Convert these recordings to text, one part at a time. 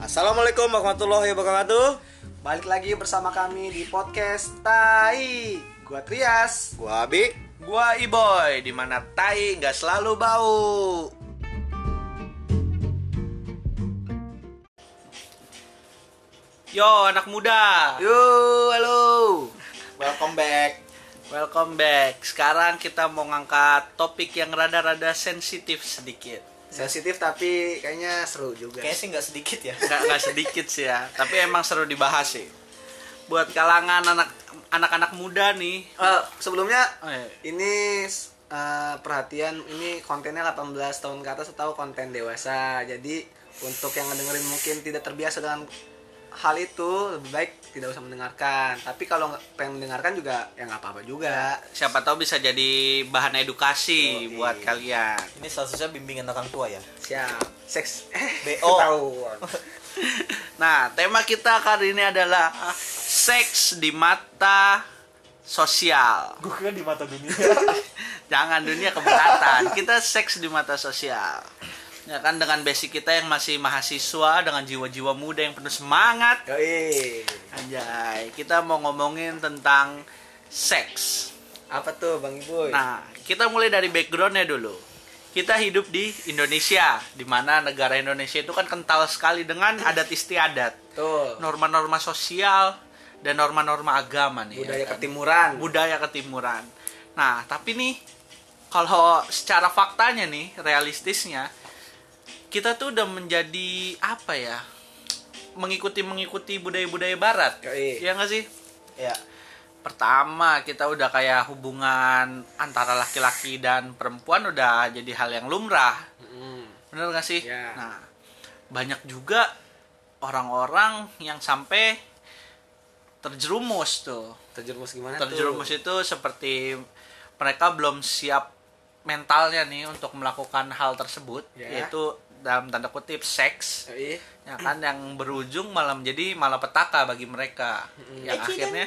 Assalamualaikum warahmatullahi wabarakatuh. Balik lagi bersama kami di podcast Tai. Gua Trias. Gua Abi. Gua Iboy, di mana tai nggak selalu bau. Yo anak muda, Yo, halo. Welcome back. welcome back. Sekarang kita mau ngangkat topik yang rada-rada sensitif sedikit. Sensitif tapi kayaknya seru juga. Kayaknya sih nggak sedikit ya. Nggak nggak sedikit sih ya, tapi emang seru dibahas sih. Buat kalangan anak anak-anak muda nih. Eh, sebelumnya Eh, ini eh, perhatian ini kontennya 18 tahun ke atas atau konten dewasa. Jadi untuk yang ngedengerin mungkin tidak terbiasa dengan hal itu lebih baik tidak usah mendengarkan. Tapi kalau pengen mendengarkan juga ya nggak apa-apa juga. siapa tahu bisa jadi bahan edukasi Yoi. buat kalian. Ini seharusnya bimbingan orang tua ya. Siap. Seks. Eh, BO. ketahuan. Nah, tema kita kali ini adalah seks di mata sosial. Gue kira di mata dunia. Jangan dunia keberatan. Kita seks di mata sosial. Ya kan dengan basic kita yang masih mahasiswa dengan jiwa-jiwa muda yang penuh semangat. Yoi. Anjay, kita mau ngomongin tentang seks. Apa tuh Bang Iboy? Nah, kita mulai dari backgroundnya dulu. Kita hidup di Indonesia, di mana negara Indonesia itu kan kental sekali dengan adat istiadat. tuh norma-norma sosial dan norma-norma agama nih budaya ya kan? ketimuran. budaya ketimuran nah tapi nih kalau secara faktanya nih realistisnya kita tuh udah menjadi apa ya mengikuti mengikuti budaya-budaya barat Yoi. ya nggak sih ya. pertama kita udah kayak hubungan antara laki-laki dan perempuan udah jadi hal yang lumrah Mm. bener gak sih Ya. nah banyak juga orang-orang yang sampai terjerumus tuh Terjerumus gimana terjerumus tuh? itu seperti mereka belum siap mentalnya nih untuk melakukan hal tersebut Ya. yaitu dalam tanda kutip seks Yoi. ya kan yang berujung malah menjadi malapetaka bagi mereka Mm-mm. yang akhirnya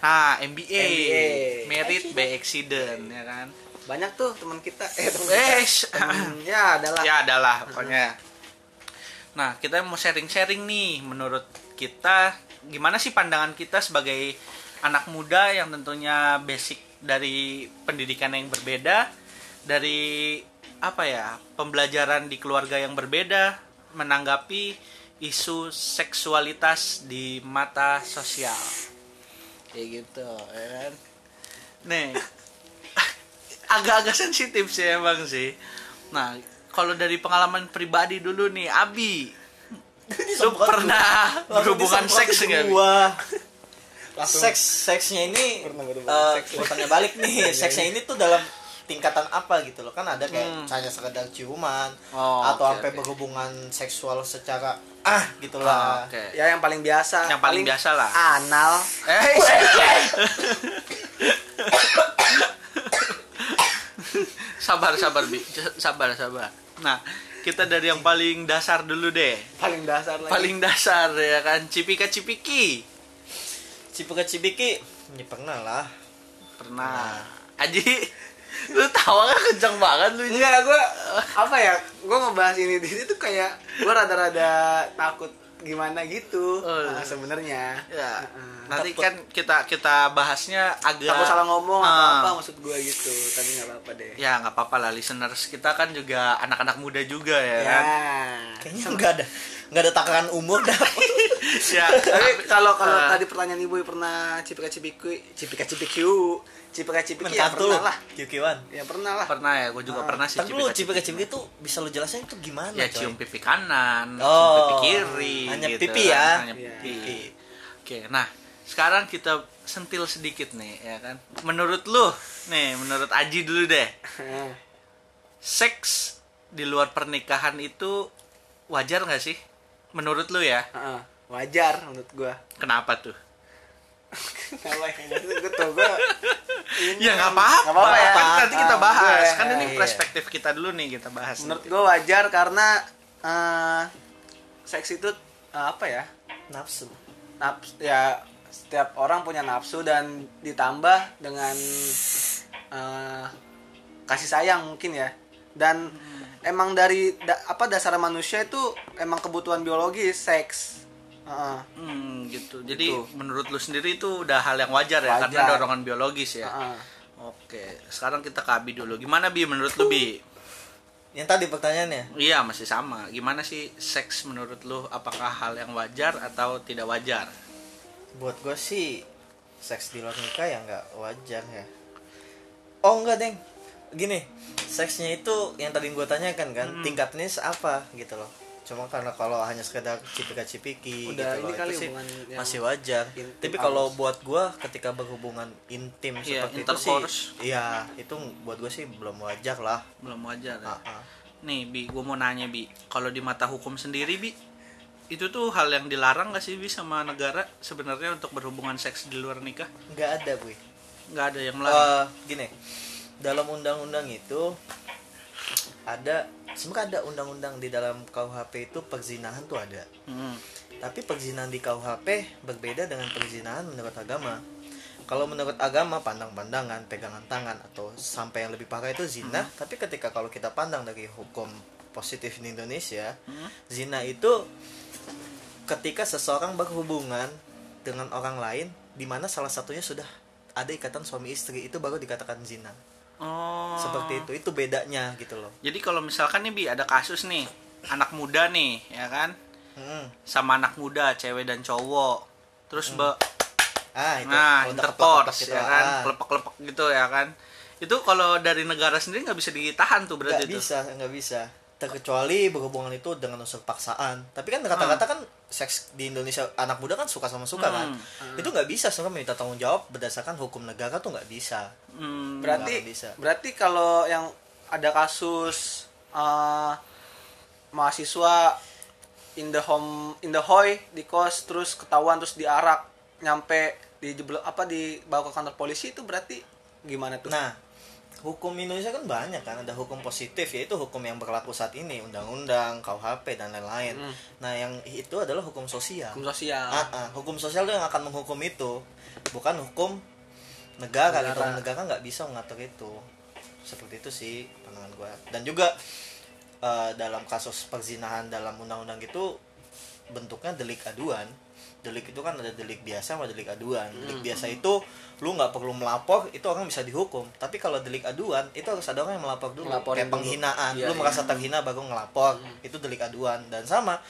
nah MBA, MBA. merit by accident ya kan Banyak tuh teman kita. Eh, teman eh kita. Temen- ya adalah. ya adalah pokoknya nah kita mau sharing-sharing nih menurut kita gimana sih pandangan kita sebagai anak muda yang tentunya basic dari pendidikan yang berbeda dari apa ya pembelajaran di keluarga yang berbeda menanggapi isu seksualitas di mata sosial kayak gitu ya kan nih agak-agak sensitif sih emang sih nah kalau dari pengalaman pribadi dulu nih Abi lu pernah berhubungan seks nggak. Seks seksnya ini Pernah eh berhubungan seks. balik nih, Iya, seksnya iya. ini tuh dalam tingkatan apa gitu loh. Kan ada kayak Hmm. hanya sekedar ciuman Oh, atau oke, sampai oke. berhubungan seksual secara ah gitu Oh, lah. oke Ya yang paling biasa. Yang paling biasa lah. Anal. eh sabar sabar bi sabar sabar nah kita dari yang paling dasar dulu deh Paling dasar lagi. paling dasar ya kan cipika cipiki Cipika cipiki, ya pernah lah. pernah Aji lu tawa kan kencang banget lu Enggak, gue apa ya? Gue ngebahas ini di situ kayak gue rada-rada takut gimana gitu. Oh. Nah, sebenarnya. ya Heeh. nanti Takut. kan kita kita bahasnya agak Takut salah ngomong atau Ah. apa maksud gue gitu. Tapi nggak apa-apa deh. ya nggak apa-apa lah listeners kita kan juga anak-anak muda juga ya, Ya. kan Kayaknya nggak ada nggak ada takaran umur dah. ya Tapi kalau kalau Ah. tadi pertanyaan ibu pernah cipika cipiki, cipika cipikiu, cipika cipiki ya pernah lah. Kikiwan. Ya pernah lah. pernah ya gue juga Ah, pernah sih Tapi lu cipika cipiki tuh bisa lu jelasin itu gimana ya coy? cium pipi kanan, Oh, cium pipi kiri, hanya gitu pipi kan, ya? hanya Iya. pipi. Oke, nah sekarang kita sentil sedikit nih, ya kan? Menurut lu, nih, menurut Aji dulu deh, seks di luar pernikahan itu wajar nggak sih? Menurut lu ya? Heeh. Wajar menurut gue. Kenapa tuh? Kenapa ya? Gue tuh gue. Ya nggak apa-apa, ya. Kan nanti kita Ah, bahas. gue- Kan ini iya. perspektif kita dulu nih kita bahas. Menurut gue wajar karena eh, seks itu eh, apa ya? nafsu. Naps ya setiap orang punya nafsu dan ditambah dengan eh, kasih sayang mungkin ya dan emang dari da- apa dasar manusia itu emang kebutuhan biologis seks Heeh. Hmm, gitu. Jadi Gitu. menurut lu sendiri itu udah hal yang wajar ya Wajar. karena dorongan biologis ya. Heeh. Oke, sekarang kita ke Abi dulu. Gimana Bi menurut lu Bi? Yang tadi pertanyaannya. Iya, masih sama. Gimana sih seks menurut lu? Apakah hal yang wajar atau tidak wajar? Buat gue sih seks di luar nikah ya nggak wajar ya. Oh enggak deng. Gini, seksnya itu yang tadi gue tanyakan kan, Hmm. tingkatnya apa gitu loh. Cuma karena kalau hanya sekedar cipika-cipiki Udah gitu ini loh, kali itu sih masih wajar. intim Tapi kalau buat gue ketika berhubungan intim Iya, seperti itu sih, iya itu buat gue sih belum wajar lah. Belum wajar ya. Ah. Nih, Bi, gue mau nanya, Bi. Kalau di mata hukum sendiri, Bi, itu tuh hal yang dilarang gak sih, Bi, sama negara sebenarnya untuk berhubungan seks di luar nikah? Nggak ada, gue. Nggak ada yang melarang. Eh, gini dalam undang-undang itu ada sebenarnya ada undang-undang di dalam KUHP itu perzinahan tuh ada. Hmm. tapi perzinahan di KUHP berbeda dengan perzinahan menurut agama. Kalau menurut agama pandang-pandangan pegangan tangan atau sampai yang lebih parah itu zina. Tapi ketika kalau kita pandang dari hukum positif di Indonesia zina itu ketika seseorang berhubungan dengan orang lain di mana salah satunya sudah ada ikatan suami istri itu baru dikatakan zina Oh. seperti itu itu bedanya gitu loh Jadi kalau misalkan nih, Bi, ada kasus nih, anak muda nih, ya kan? Hmm. Sama anak muda, cewek dan cowok. Terus be ah itu nah, intercourse, gitu, ya kan? ah. Kelepek-kelepek gitu, ya kan? Itu kalau dari negara sendiri nggak bisa ditahan tuh berarti nggak itu. bisa nggak bisa terkecuali berhubungan itu dengan unsur paksaan. Tapi kan kata-kata kan seks di Indonesia anak muda kan suka sama suka kan? Itu nggak bisa sebenarnya minta tanggung jawab berdasarkan hukum negara tuh nggak bisa. Hmm, berarti bisa. berarti kalau yang ada kasus eh, mahasiswa in the home in the hoy di kos terus ketahuan terus diarak nyampe di apa dibawa ke kantor polisi itu berarti gimana tuh? Nah hukum Indonesia kan banyak kan ada hukum positif yaitu hukum yang berlaku saat ini undang-undang KUHP dan lain-lain Hmm. nah yang itu adalah hukum sosial hukum sosial Ah, ah. hukum sosial itu yang akan menghukum itu bukan hukum negara, Negara. gitu negara nggak bisa mengatur itu seperti itu sih pandangan gua dan juga eh, dalam kasus perzinahan dalam undang-undang itu bentuknya delik aduan delik itu kan ada delik biasa sama delik aduan. Delik biasa itu lu nggak perlu melapor itu orang bisa dihukum. Tapi kalau delik aduan itu harus ada orang yang melapor dulu. Melaporin kayak dulu. penghinaan. Iya, lu iya. merasa terhina baru ngelapor. Itu delik aduan. Dan sama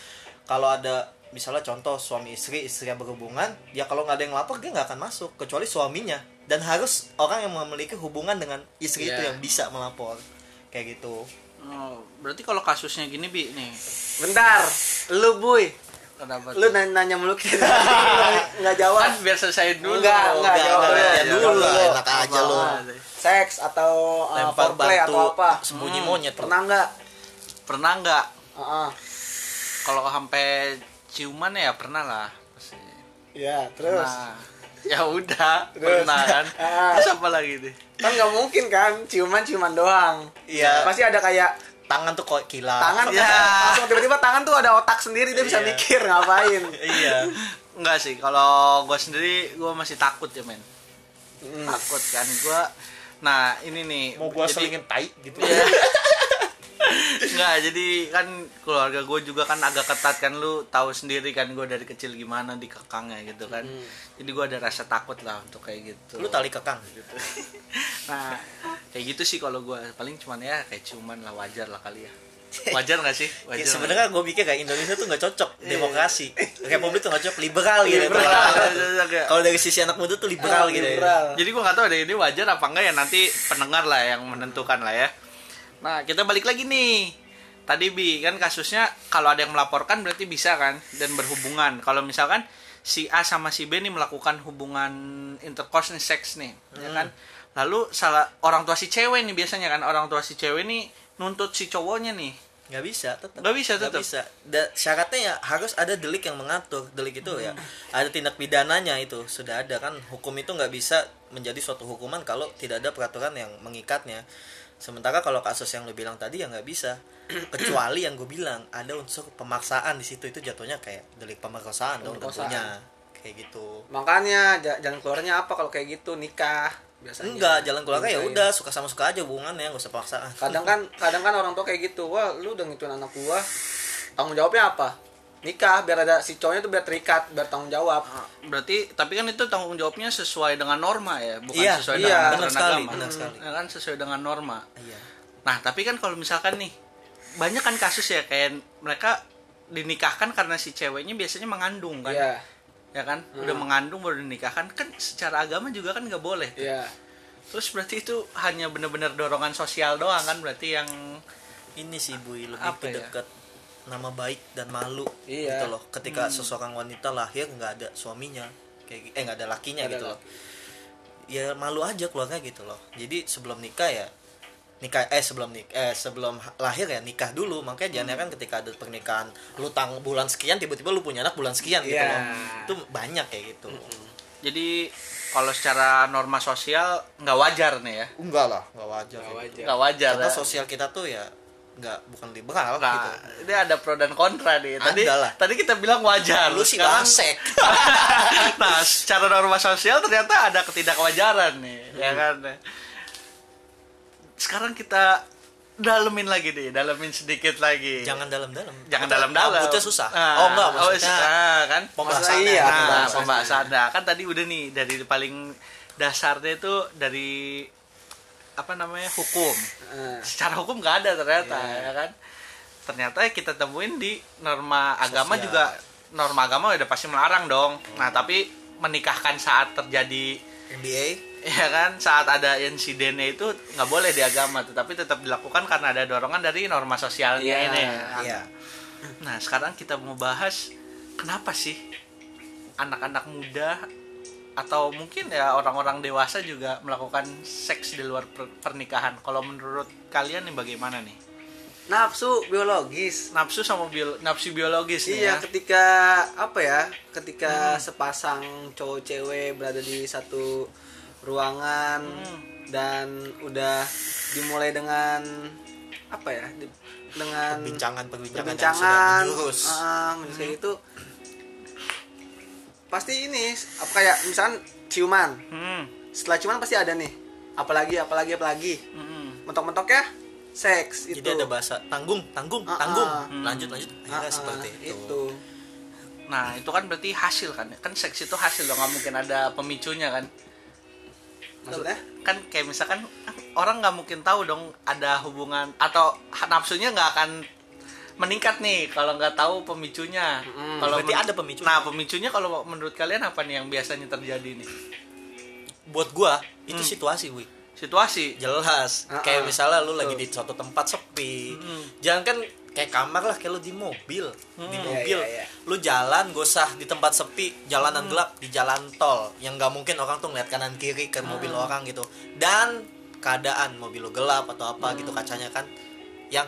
kalau ada misalnya contoh suami istri istri yang berhubungan ya kalau nggak ada yang lapor dia nggak akan masuk kecuali suaminya. Dan harus orang yang memiliki hubungan dengan istri itu Iya. yang bisa melapor. Kayak gitu. Oh, berarti kalau kasusnya gini, Bi, nih. bentar. Lu buy Kenapa? lu nanya, nanya mulu kita nggak jawab kan biar selesai dulu. Enggak, enggak, jawab ya dulu lah, enak aja lu. seks atau uh, lempar foreplay batu atau apa sembunyi Hmm, monyet pernah nggak Pernah nggak? Heeh. Kalau sampai ciuman ya pernah lah. Pasti. ya terus Nah, ya udah, Terus. pernah kan. Ah. Terus apa lagi nih? kan nggak mungkin kan ciuman ciuman doang Iya. pasti ada kayak tangan tuh kok kilat tangan Ya. langsung tiba-tiba tangan tuh ada otak sendiri dia bisa Iya. mikir ngapain iya Enggak sih, kalau gue sendiri gue masih takut ya men. Hmm. Takut kan gue. Nah ini nih. mau jadi- selingin tai gitu Iya. Enggak, jadi kan keluarga gue juga kan agak ketat kan lu tahu sendiri kan gue dari kecil gimana dikekangnya gitu kan. Jadi gue ada rasa takut lah untuk kayak gitu. lu tali kekang gitu Nah, kayak gitu sih kalau gue paling cuman ya kayak cuman lah wajar lah kali ya. Wajar gak sih? Wajar. Ya, sebenarnya gue pikir kayak Indonesia tuh nggak cocok demokrasi republik tuh nggak cocok liberal gitu Liberal. Kalau dari sisi anak muda tuh liberal gitu ya. liberal. Jadi gue nggak tahu deh ini wajar apa enggak ya nanti pendengar lah yang menentukan lah ya. Nah kita balik lagi nih. Tadi bi kan kasusnya kalau ada yang melaporkan berarti bisa kan dan berhubungan. Kalau misalkan si A sama si B nih melakukan hubungan intercourse nih seks nih, ya kan. Lalu salah orang tua si cewek nih biasanya kan orang tua si cewek nih nuntut si cowoknya nih. nggak bisa tetap Nggak bisa, tetap. bisa Da- syaratnya ya harus ada delik yang mengatur delik itu ya ada tindak pidananya itu sudah ada kan hukum itu nggak bisa menjadi suatu hukuman kalau tidak ada peraturan yang mengikatnya sementara kalau kasus yang lu bilang tadi ya nggak bisa. Kecuali yang gue bilang ada unsur pemaksaan di situ itu jatuhnya kayak delik pemerkosaan dong tentunya. Kayak gitu. Makanya ja- jalan keluarnya apa kalau kayak gitu? Nikah biasanya. Enggak jalan keluarga ya udah suka sama suka aja hubungannya nggak usah paksaan. Kadang kan kadang kan orang tua kayak gitu wah lu udah ngituin anak gua. Tanggung jawabnya apa nikah biar ada si cowoknya tuh biar terikat biar tanggung jawab. Ah, berarti tapi kan itu tanggung jawabnya sesuai dengan norma ya bukan Iya, sesuai iya, dengan benar aturan sekali, agama. benar sekali. Ya kan sesuai dengan norma. Iya. Nah tapi kan kalau misalkan nih banyak kan kasus ya kayak mereka dinikahkan karena si ceweknya biasanya mengandung kan. Iya. Ya kan? Udah mengandung baru dinikahkan. Kan secara agama juga kan nggak boleh iya. Terus berarti itu hanya benar-benar dorongan sosial doang kan? Berarti yang ini sih bu lebih Apa ke ya? dekat nama baik dan malu Iya. gitu loh. Ketika seseorang wanita lahir nggak ada suaminya kayak eh nggak ada lakinya Nggak gitu ada loh ya malu aja keluarga gitu loh. Jadi sebelum nikah ya nikah eh sebelum nik eh sebelum lahir ya nikah dulu. Makanya jangan kan ketika ada pernikahan lu tang bulan sekian tiba-tiba lu punya anak bulan sekian gitu Iya. loh itu banyak kayak gitu jadi kalau secara norma sosial nggak wajar nih ya? Enggak lah nggak wajar Nggak wajar. gitu. wajar karena ya. sosial kita tuh ya nggak bukan liberal Nah, gitu ini ada pro dan kontra nih. Tadi Ada lah. tadi kita bilang wajar. lu sih Sekarang- nah, secara norma sosial ternyata ada ketidakwajaran nih, ya kan? Sekarang kita dalemin lagi nih, dalemin sedikit lagi. jangan dalam-dalam jangan dalam-dalam. rambutnya susah Nah, oh enggak oh, maksudnya ah, kan? pembahasannya Iya, Nah, pembahasan. Nah, kan tadi udah nih dari paling dasarnya itu dari apa namanya hukum. Eh, Secara hukum nggak ada ternyata, Iya. ya kan? Ternyata kita temuin di norma agama Sosial. juga norma agama udah pasti melarang dong. Nah, tapi menikahkan saat terjadi NBA ya kan saat ada insidennya itu nggak boleh di agama tetapi tetap dilakukan karena ada dorongan dari norma sosialnya Iya, ini iya Nah, sekarang kita mau bahas kenapa sih anak-anak muda atau mungkin ya orang-orang dewasa juga melakukan seks di luar per- pernikahan. Kalau menurut kalian nih bagaimana nih? nafsu biologis Nafsu sama bio- nafsu biologis nih Iya, ya. ketika apa ya? Ketika sepasang cowok cewek berada di satu ruangan dan udah dimulai dengan apa ya? di- dengan perbincangan perbincangan yang perbincangan sudah menjurus ah, menjurus kayak itu pasti ini apa kayak misalkan ciuman Hmm. setelah ciuman pasti ada nih apalagi apalagi apalagi hmm. mentok-mentok ya seks itu jadi ada bahasa tanggung tanggung Ah, tanggung ah. lanjut lanjut Ah, akhirnya ah, seperti itu, itu. Nah, itu kan berarti hasil kan. Kan seks itu hasil dong, nggak mungkin ada pemicunya kan. maksudnya kan kayak misalkan orang nggak mungkin tahu dong ada hubungan atau nafsunya nggak akan meningkat nih kalau nggak tahu pemicunya. kalau berarti ada pemicunya. Nah, pemicunya kalau menurut kalian apa nih yang biasanya terjadi nih? buat gua itu Hmm. situasi wi Situasi. jelas Ah, kayak ah. misalnya lu lagi di suatu tempat sepi Hmm. jangan kan kayak kamar lah kayak lu di mobil di Hmm. mobil Iya, iya, iya. lu jalan gak usah di tempat sepi jalanan Hmm. gelap di jalan tol yang nggak mungkin orang tuh ngeliat kanan kiri ke mobil Hmm. orang gitu dan keadaan mobil lu gelap atau apa Hmm. gitu kacanya kan yang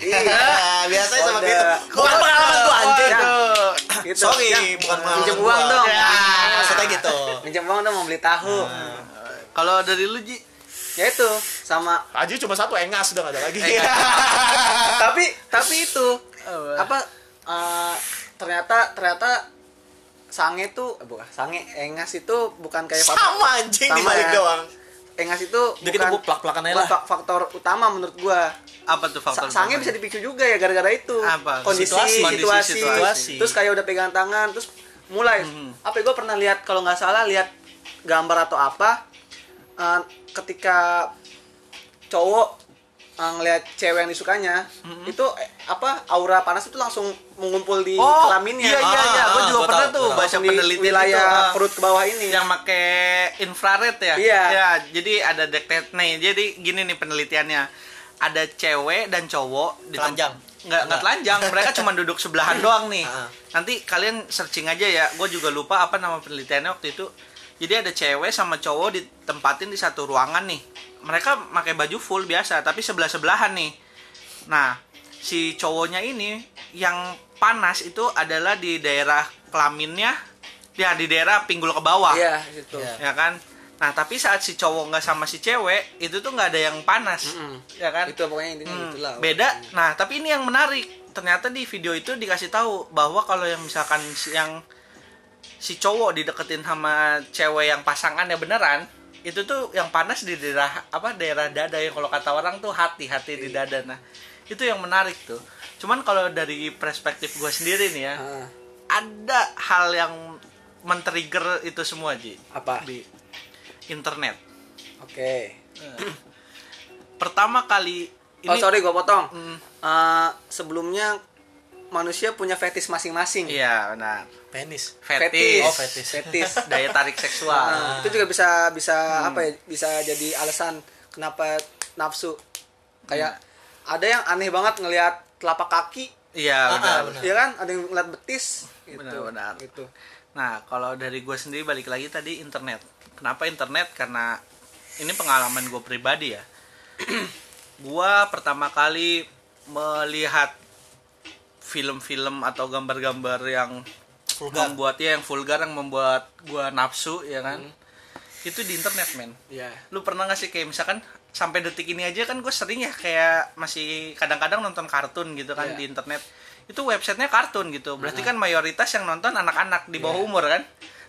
Iya. biasanya Kode. seperti itu bukan pengalaman tuh anjing Waduh. Gitu. sorry Ya, bukan pengalaman minjem uang dong. Ya, maksudnya gitu minjem uang dong mau beli tahu Nah. Kalau dari lu Ji, ya itu sama Aji cuma satu engas udah gak ada lagi tapi tapi itu Apa? apa eh, ternyata ternyata sange tuh eh, bukan sange engas itu bukan kayak sama anjing Sama dibalik ya. doang engas itu Udah gitu gua plak-plakan aja bukan lah. fak- faktor utama menurut gua apa tuh Sa- faktor sange utamanya? bisa dipicu juga ya gara-gara itu Apa? kondisi Situasi. situasi, Kondisi, situasi. terus kayak udah pegang tangan terus mulai Hmm. apa gue pernah lihat kalau nggak salah lihat gambar atau apa eh, ketika cowok ngelihat cewek yang disukanya itu eh, apa aura panas itu langsung mengumpul di Oh, kelaminnya iya iya iya, Ah, gue ah, juga gua pernah tahu, tuh baca di penelitian wilayah itu, ah. perut ke bawah ini yang make infrared ya Iya. ya jadi ada detek nih jadi gini nih penelitiannya ada cewek dan cowok di Telanjang? nggak nggak Nggak. telanjang mereka cuma duduk sebelahan doang nih Ah. nanti kalian searching aja ya gue juga lupa apa nama penelitiannya waktu itu jadi ada cewek sama cowok ditempatin di satu ruangan nih mereka pakai baju full biasa tapi sebelah sebelahan nih. Nah si cowoknya ini yang panas itu adalah di daerah kelaminnya ya di daerah pinggul ke bawah. Iya itu Iya. ya kan? Nah tapi saat si cowok nggak sama si cewek itu tuh nggak ada yang panas. Mm-mm. ya kan? Itu pokoknya intinya Hmm, itulah beda. nah tapi ini yang menarik. Ternyata di video itu dikasih tahu bahwa kalau yang misalkan yang si cowok dideketin sama cewek yang pasangannya beneran itu tuh yang panas di daerah apa daerah dada ya kalau kata orang tuh hati hati di Iya. dada. Nah itu yang menarik tuh. Cuman kalau dari perspektif gue sendiri nih ya Ah, ada hal yang men-trigger itu semua Ji. Apa? Di internet. Oke. Pertama kali ini oh sorry gue potong. Hmm, Eh, sebelumnya manusia punya fetis masing-masing. Iya benar. Penis. Fetis Oh, fetis. fetis daya tarik seksual. Nah, itu juga bisa bisa apa ya bisa jadi alasan kenapa nafsu. Kayak ada yang aneh banget ngelihat telapak kaki. Iya Ah, benar ah, benar. ya kan? Ada yang ngeliat betis. Gitu. Benar-benar. gitu. Nah, kalau dari gue sendiri balik lagi tadi internet. Kenapa internet? Karena ini pengalaman gue pribadi ya. gue pertama kali melihat film-film atau gambar-gambar yang Vulgar. membuat ya yang vulgar yang membuat gue nafsu ya kan. Itu di internet men. ya Lu pernah gak sih kayak misalkan sampai detik ini aja kan gue sering ya kayak masih kadang-kadang nonton kartun gitu kan Iya. di internet itu websitenya kartun gitu berarti kan mayoritas yang nonton anak-anak di bawah Iya. umur kan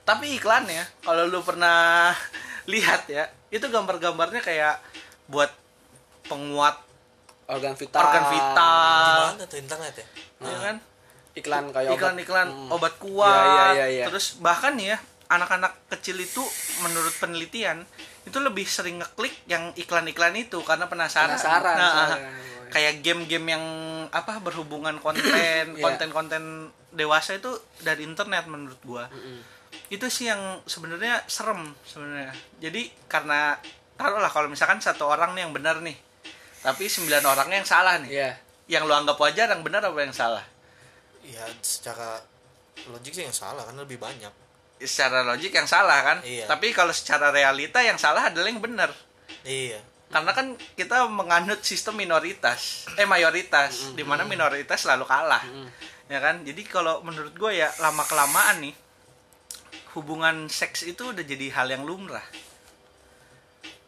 tapi iklannya kalau lu pernah lihat ya itu gambar-gambarnya kayak buat penguat organ vital. Organ vital. Gimana tuh internet ya ya kan? iklan kayak obat. iklan-iklan Hmm. obat kuat. Iya, iya, iya. terus bahkan nih ya anak-anak kecil itu menurut penelitian itu lebih sering ngeklik yang iklan-iklan itu karena penasaran, Penasaran, Nah, kayak game-game yang apa berhubungan konten Iya. konten-konten dewasa itu dari internet menurut gua. Itu sih yang sebenarnya serem sebenarnya. Jadi karena taruhlah kalau misalkan satu orang nih yang benar nih tapi sembilan orangnya yang salah nih. Iya. yang lu anggap wajar yang benar apa yang salah? Ya secara logik sih yang salah karena lebih banyak. Secara logik yang salah kan? Iya. tapi kalau secara realita yang salah adalah yang benar. Iya. Karena kan kita menganut sistem minoritas. Eh mayoritas. Di mana minoritas selalu kalah. Ya kan? Jadi kalau menurut gue ya lama kelamaan nih hubungan seks itu udah jadi hal yang lumrah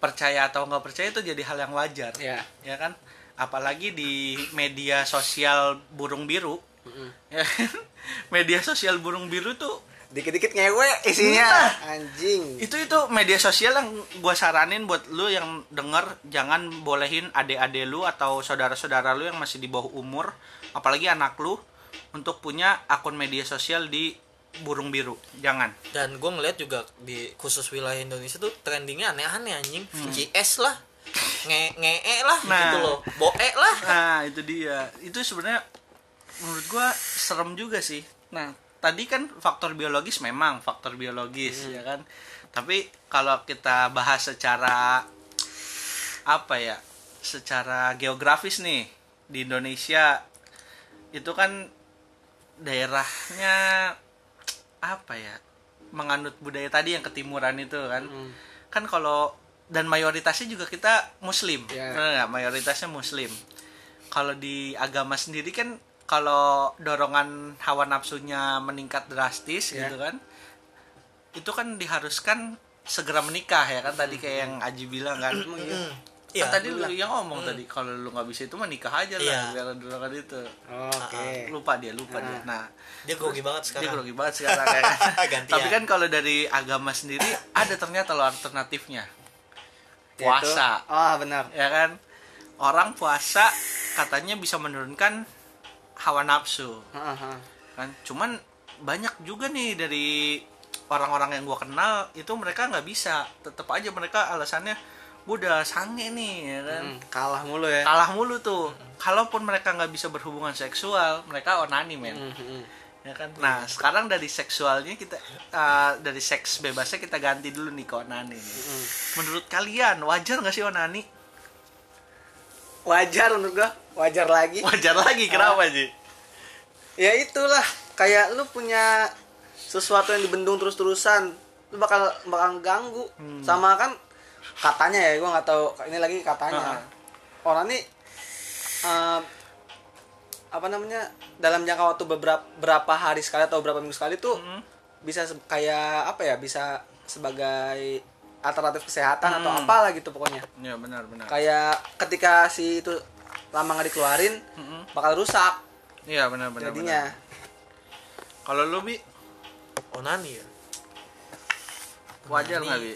percaya atau nggak percaya itu jadi hal yang wajar Iya. ya kan apalagi di media sosial burung biru Mm-mm. ya kan? media sosial burung biru tuh dikit-dikit ngewe isinya Nah. anjing itu itu media sosial yang gue saranin buat lu yang denger jangan bolehin adik-adik lu atau saudara-saudara lu yang masih di bawah umur apalagi anak lu untuk punya akun media sosial di burung biru jangan. Dan gue ngeliat juga di khusus wilayah Indonesia tuh trendingnya aneh-aneh anjing. VCS lah. Nge nge lah Nah. gitu loh. Boe lah. Nah itu dia. Itu sebenarnya menurut gua serem juga sih. Nah tadi kan faktor biologis memang faktor biologis ya kan? Tapi kalau kita bahas secara apa ya secara geografis nih di Indonesia itu kan daerahnya apa ya menganut budaya tadi yang ketimuran itu kan Hmm. kan kalau dan mayoritasnya juga kita muslim Ya. Bener nggak? mayoritasnya muslim kalau di agama sendiri kan kalau dorongan hawa nafsunya meningkat drastis Ya. gitu kan itu kan diharuskan segera menikah ya kan tadi kayak yang Aji bilang kan Iya? Hmm. Kan Iya, tadi lu yang ngomong tadi kalau lu nggak bisa itu mah nikah aja lah Iya. biar dorongan itu oke lupa dia lupa Ah. dia nah dia grogi banget dia sekarang grogi banget sekarang ya kan? Gantian. tapi kan kalau dari agama sendiri ada ternyata lo alternatifnya Yaitu- puasa oh benar ya kan orang puasa katanya bisa menurunkan hawa nafsu Heeh. kan cuman banyak juga nih dari orang-orang yang gua kenal itu mereka nggak bisa tetap aja mereka alasannya gua udah sange nih ya kan? Hmm, kalah mulu ya. Kalah mulu tuh. Kalaupun mereka nggak bisa berhubungan seksual mereka onani men Hmm, hmm. ya kan? Nah sekarang dari seksualnya kita uh, dari seks bebasnya kita ganti dulu nih ke onani nih. Hmm. menurut kalian wajar nggak sih onani wajar menurut gua. Wajar lagi. Wajar lagi kenapa sih? Ya itulah. Kayak lu punya sesuatu yang dibendung terus-terusan lu bakal bakal ganggu. Hmm. sama kan katanya ya gua nggak tahu. Ini lagi katanya. Ah. orang nih eh, apa namanya dalam jangka waktu beberapa berapa hari sekali atau berapa minggu sekali tuh Hmm. bisa se- kayak apa ya bisa sebagai alternatif kesehatan atau Hmm. apalah gitu pokoknya. Ya benar benar. Kayak ketika si itu lama nggak dikeluarin Mm-mm. bakal rusak. Iya benar benar jadinya. kalau lu bi onani ya? Wajar nggak bi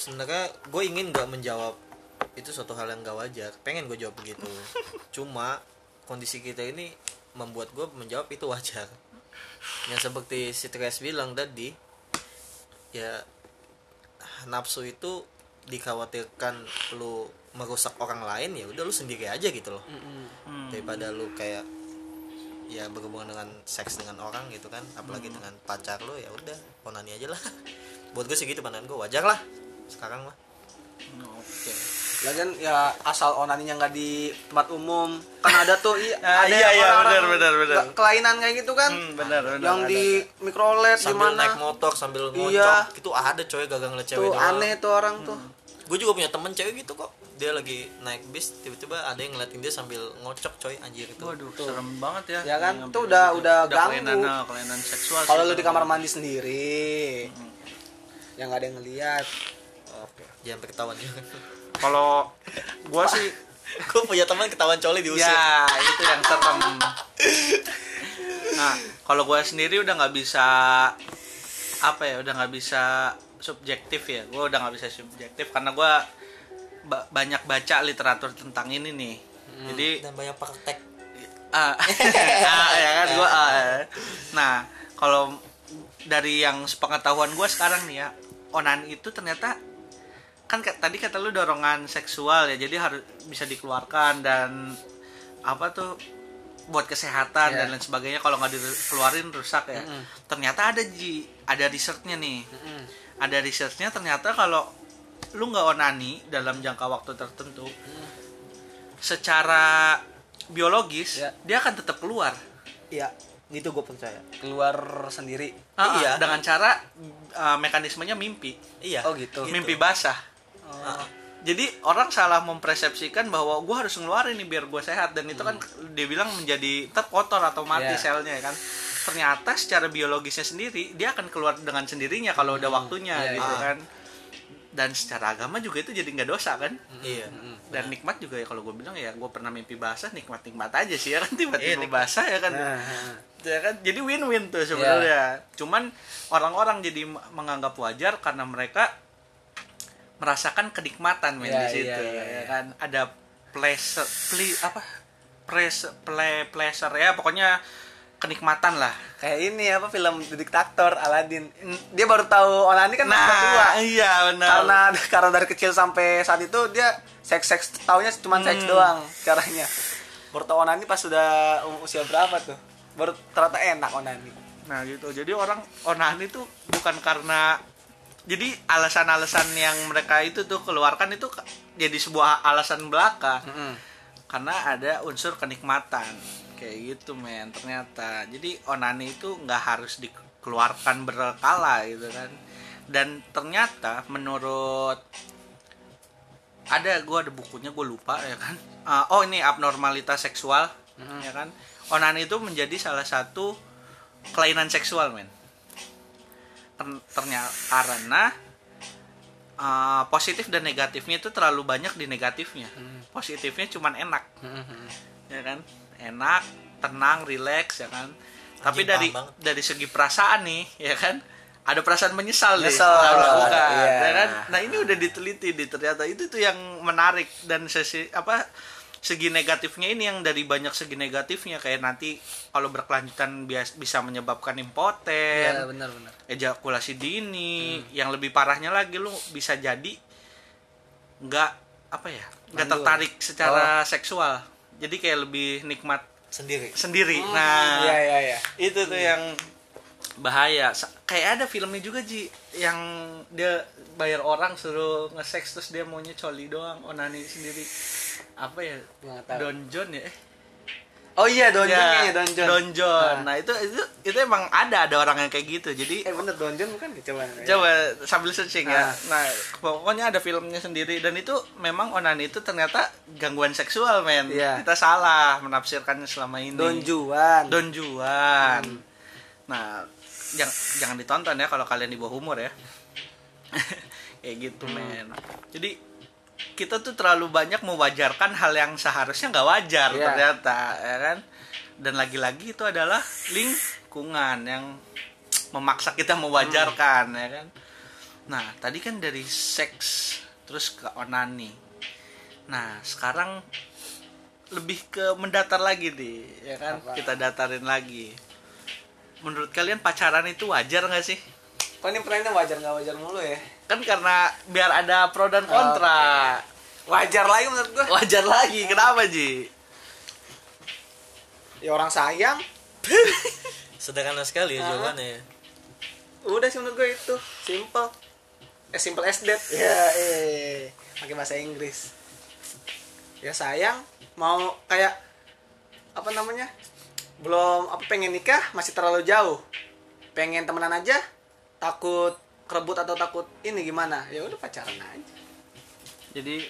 sebenarnya gue ingin nggak menjawab itu suatu hal yang gak wajar. Pengen gue jawab begitu. Cuma kondisi kita ini membuat gue menjawab itu wajar. Yang seperti si Tres bilang tadi ya nafsu itu dikhawatirkan lu merusak orang lain ya udah lu sendiri aja gitu loh. Hmm. daripada lu kayak ya berhubungan dengan seks dengan orang gitu kan apalagi dengan pacar lu ya udah onani aja lah. Buat gue segitu pandangan gue wajar lah sekarang mah Oke. Lagian ya asal onaninya nggak di tempat umum kan ada tuh iya, Ah, ada iya, iya, benar, benar, benar. nggak- kelainan kayak gitu kan Hmm, benar, benar. yang ada. di mikrolet di sambil naik mana motor sambil ngocok Iya. itu ada coy gagal ngeliat cewek tuh doang aneh tuh orang tuh gue juga punya temen cewek gitu kok dia lagi naik bis tiba-tiba ada yang ngeliatin dia sambil ngocok coy anjir itu Waduh, serem banget ya. Ya kan? Tuh sampai udah- gitu. udah ganggu. kelainan, nah, kelainan seksual. kalau lu di kamar mandi sendiri yang nggak ada yang ngeliat jangan ketahuan Kalau gua sih gue punya teman ketahuan coli diusir ya itu yang serem. Nah, kalau gua sendiri udah nggak bisa apa ya, udah nggak bisa subjektif ya. Gua udah nggak bisa subjektif karena gua ba- banyak baca literatur tentang ini nih. Jadi dan banyak praktek Ah, ah, ya kan gua ah. nah kalau dari yang sepengetahuan gua sekarang nih ya onan itu ternyata kan ka- tadi kata lu dorongan seksual ya jadi harus bisa dikeluarkan dan apa tuh buat kesehatan Iya. dan lain sebagainya. Kalau nggak dikeluarin rusak ya. Ternyata ada ji ada risetnya nih. Ada risetnya ternyata kalau lu nggak onani dalam jangka waktu tertentu secara biologis Ya. dia akan tetap keluar. Iya gitu gue percaya. Keluar sendiri. Ah, Iya. dengan cara uh, mekanismenya mimpi. Iya Oh, gitu. mimpi basah Oh. jadi orang salah mempersepsikan bahwa gue harus ngeluarin nih biar gue sehat. Dan itu kan dia bilang menjadi ntar kotor atau mati Iya. selnya ya kan. Ternyata secara biologisnya sendiri dia akan keluar dengan sendirinya kalau udah waktunya Iya, gitu iya. kan. Dan secara agama juga itu jadi nggak dosa kan. Iya. Dan nikmat juga ya kalau gue bilang ya gue pernah mimpi basah nikmat nikmat aja sih ya kan. Tiba-tiba nikmat. basah ya kan. Nah, nah. ya kan? Jadi win-win tuh sebenarnya. Cuman orang-orang jadi menganggap wajar karena mereka merasakan kenikmatan men Iya, di situ iya, iya, ya iya. kan? Ada pleasure ple, apa? Pleasure play, pleasure ya pokoknya kenikmatan lah. Kayak ini apa film The Diktator Aladdin. Dia baru tahu onani kan udah tua. nah iya benar. Karena karena dari kecil sampai saat itu dia seks seks taunya cuma seks Hmm. doang caranya. Baru tahu onani pas sudah usia berapa tuh? Baru ternyata enak onani. Nah gitu. Jadi orang onani itu bukan karena jadi alasan-alasan yang mereka itu tuh keluarkan itu jadi sebuah alasan belaka karena ada unsur kenikmatan kayak gitu men ternyata. Jadi onani itu nggak harus dikeluarkan berkala gitu kan. Dan ternyata menurut ada gue ada bukunya gue lupa ya kan. Ah, oh ini abnormalitas seksual ya kan. Onani itu menjadi salah satu kelainan seksual men ternyata karena uh, positif dan negatifnya itu terlalu banyak di negatifnya. Positifnya cuman enak. Ya kan? Enak tenang rileks ya kan? Tapi Anjing, dari paham banget. dari segi perasaan nih ya kan? Ada perasaan menyesal deh setelah melakukan iya. ya kan? Nah ini udah diteliti di ternyata itu tuh yang menarik dan sesi apa segi negatifnya ini yang dari banyak segi negatifnya kayak nanti kalau berkelanjutan bias, bisa menyebabkan impoten Iya benar benar. ejakulasi Hmm. dini yang lebih parahnya lagi lu bisa jadi nggak apa ya nggak tertarik Oh. secara seksual. Jadi kayak lebih nikmat sendiri. sendiri. Nah iya iya iya. itu tuh yang bahaya. Sa- kayak ada filmnya juga Ji yang dia bayar orang suruh nge-sex terus dia maunya coli doang. Onani sendiri apa ya. Don John ya oh iya donjon Ya, donjon Don John. nah. Nah, itu itu itu emang ada ada orang yang kayak gitu. Jadi eh bener donjon bukan coba coba sambil searching ya. Ah. Nah, pokoknya ada filmnya sendiri dan itu memang onani itu ternyata gangguan seksual, men. Iya. Kita salah menafsirkannya selama ini. donjuan Don Juan. Nah, jangan jangan ditonton ya kalau kalian di bawah umur ya. Kayak gitu, men. Jadi kita tuh terlalu banyak mewajarkan hal yang seharusnya nggak wajar Iya. ternyata, ya kan? Dan lagi-lagi itu adalah lingkungan yang memaksa kita mewajarkan, ya kan? Nah, tadi kan dari seks terus ke onani. Nah, sekarang lebih ke mendatar lagi nih, ya kan? Apa? Kita datarin lagi. Menurut kalian pacaran itu wajar nggak sih? Kok ini pertanyaannya wajar nggak wajar mulu ya? Kan karena biar ada pro dan kontra. Wajar lagi menurut gua. Wajar lagi. Kenapa, Ji? Ya orang sayang. sederhana sekali ya Ah. jawabannya ya. Udah sih menurut gua itu. Simple. As simple as that. Ya, eh. Pakai bahasa Inggris. Ya sayang, mau kayak apa namanya? Belum apa pengen nikah masih terlalu jauh. Pengen temenan aja takut kerebut atau takut ini gimana? Ya udah pacaran aja. Jadi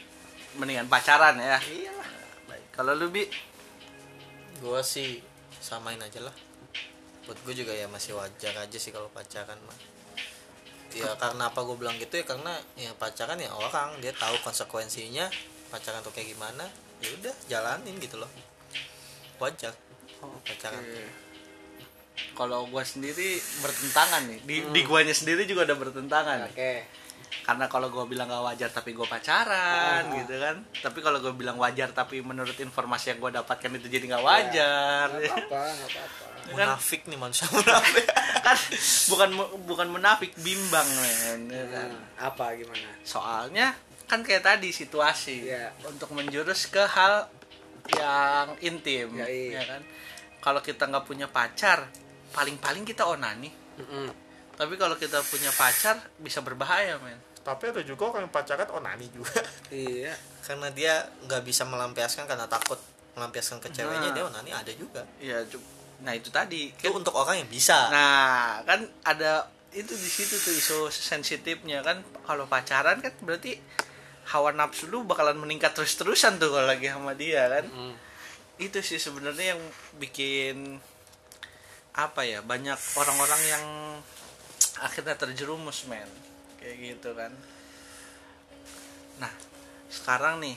mendingan pacaran ya. Iyalah. Baik. Kalau lu bi gua sih samain aja lah buat gue juga ya masih wajar aja sih kalau pacaran mah ya karena apa gue bilang gitu ya karena ya pacaran ya orang dia tahu konsekuensinya pacaran tuh kayak gimana ya udah jalanin gitu loh wajar pacaran tuh. Kalau gua sendiri bertentangan nih. Di, di guanya sendiri juga ada bertentangan. Oke. Karena kalau gua bilang gak wajar tapi gua pacaran Ah. gitu kan. Tapi kalau gua bilang wajar tapi menurut informasi yang gua dapatkan itu jadi nggak wajar. Nggak apa-apa, nggak apa-apa. munafik nih manusia munafik kan bukan bukan munafik bimbang men ya kan? Nah, apa gimana? soalnya kan kayak tadi situasi Iya. untuk menjurus ke hal yang intim Ya, iya. ya kan kalau kita nggak punya pacar paling-paling kita onani Mm-mm. tapi kalau kita punya pacar bisa berbahaya men tapi ada juga orang yang pacaran onani juga Iya. karena dia nggak bisa melampiaskan karena takut melampiaskan ke ceweknya Nah. dia onani ada juga ya cu- nah itu tadi itu untuk orang yang bisa nah kan ada itu di situ tuh isu sensitifnya kan kalau pacaran kan berarti hawa nafsu lu bakalan meningkat terus-terusan tuh kalau lagi sama dia kan Mm. itu sih sebenarnya yang bikin apa ya banyak orang-orang yang akhirnya terjerumus men. Kayak gitu kan. Nah sekarang nih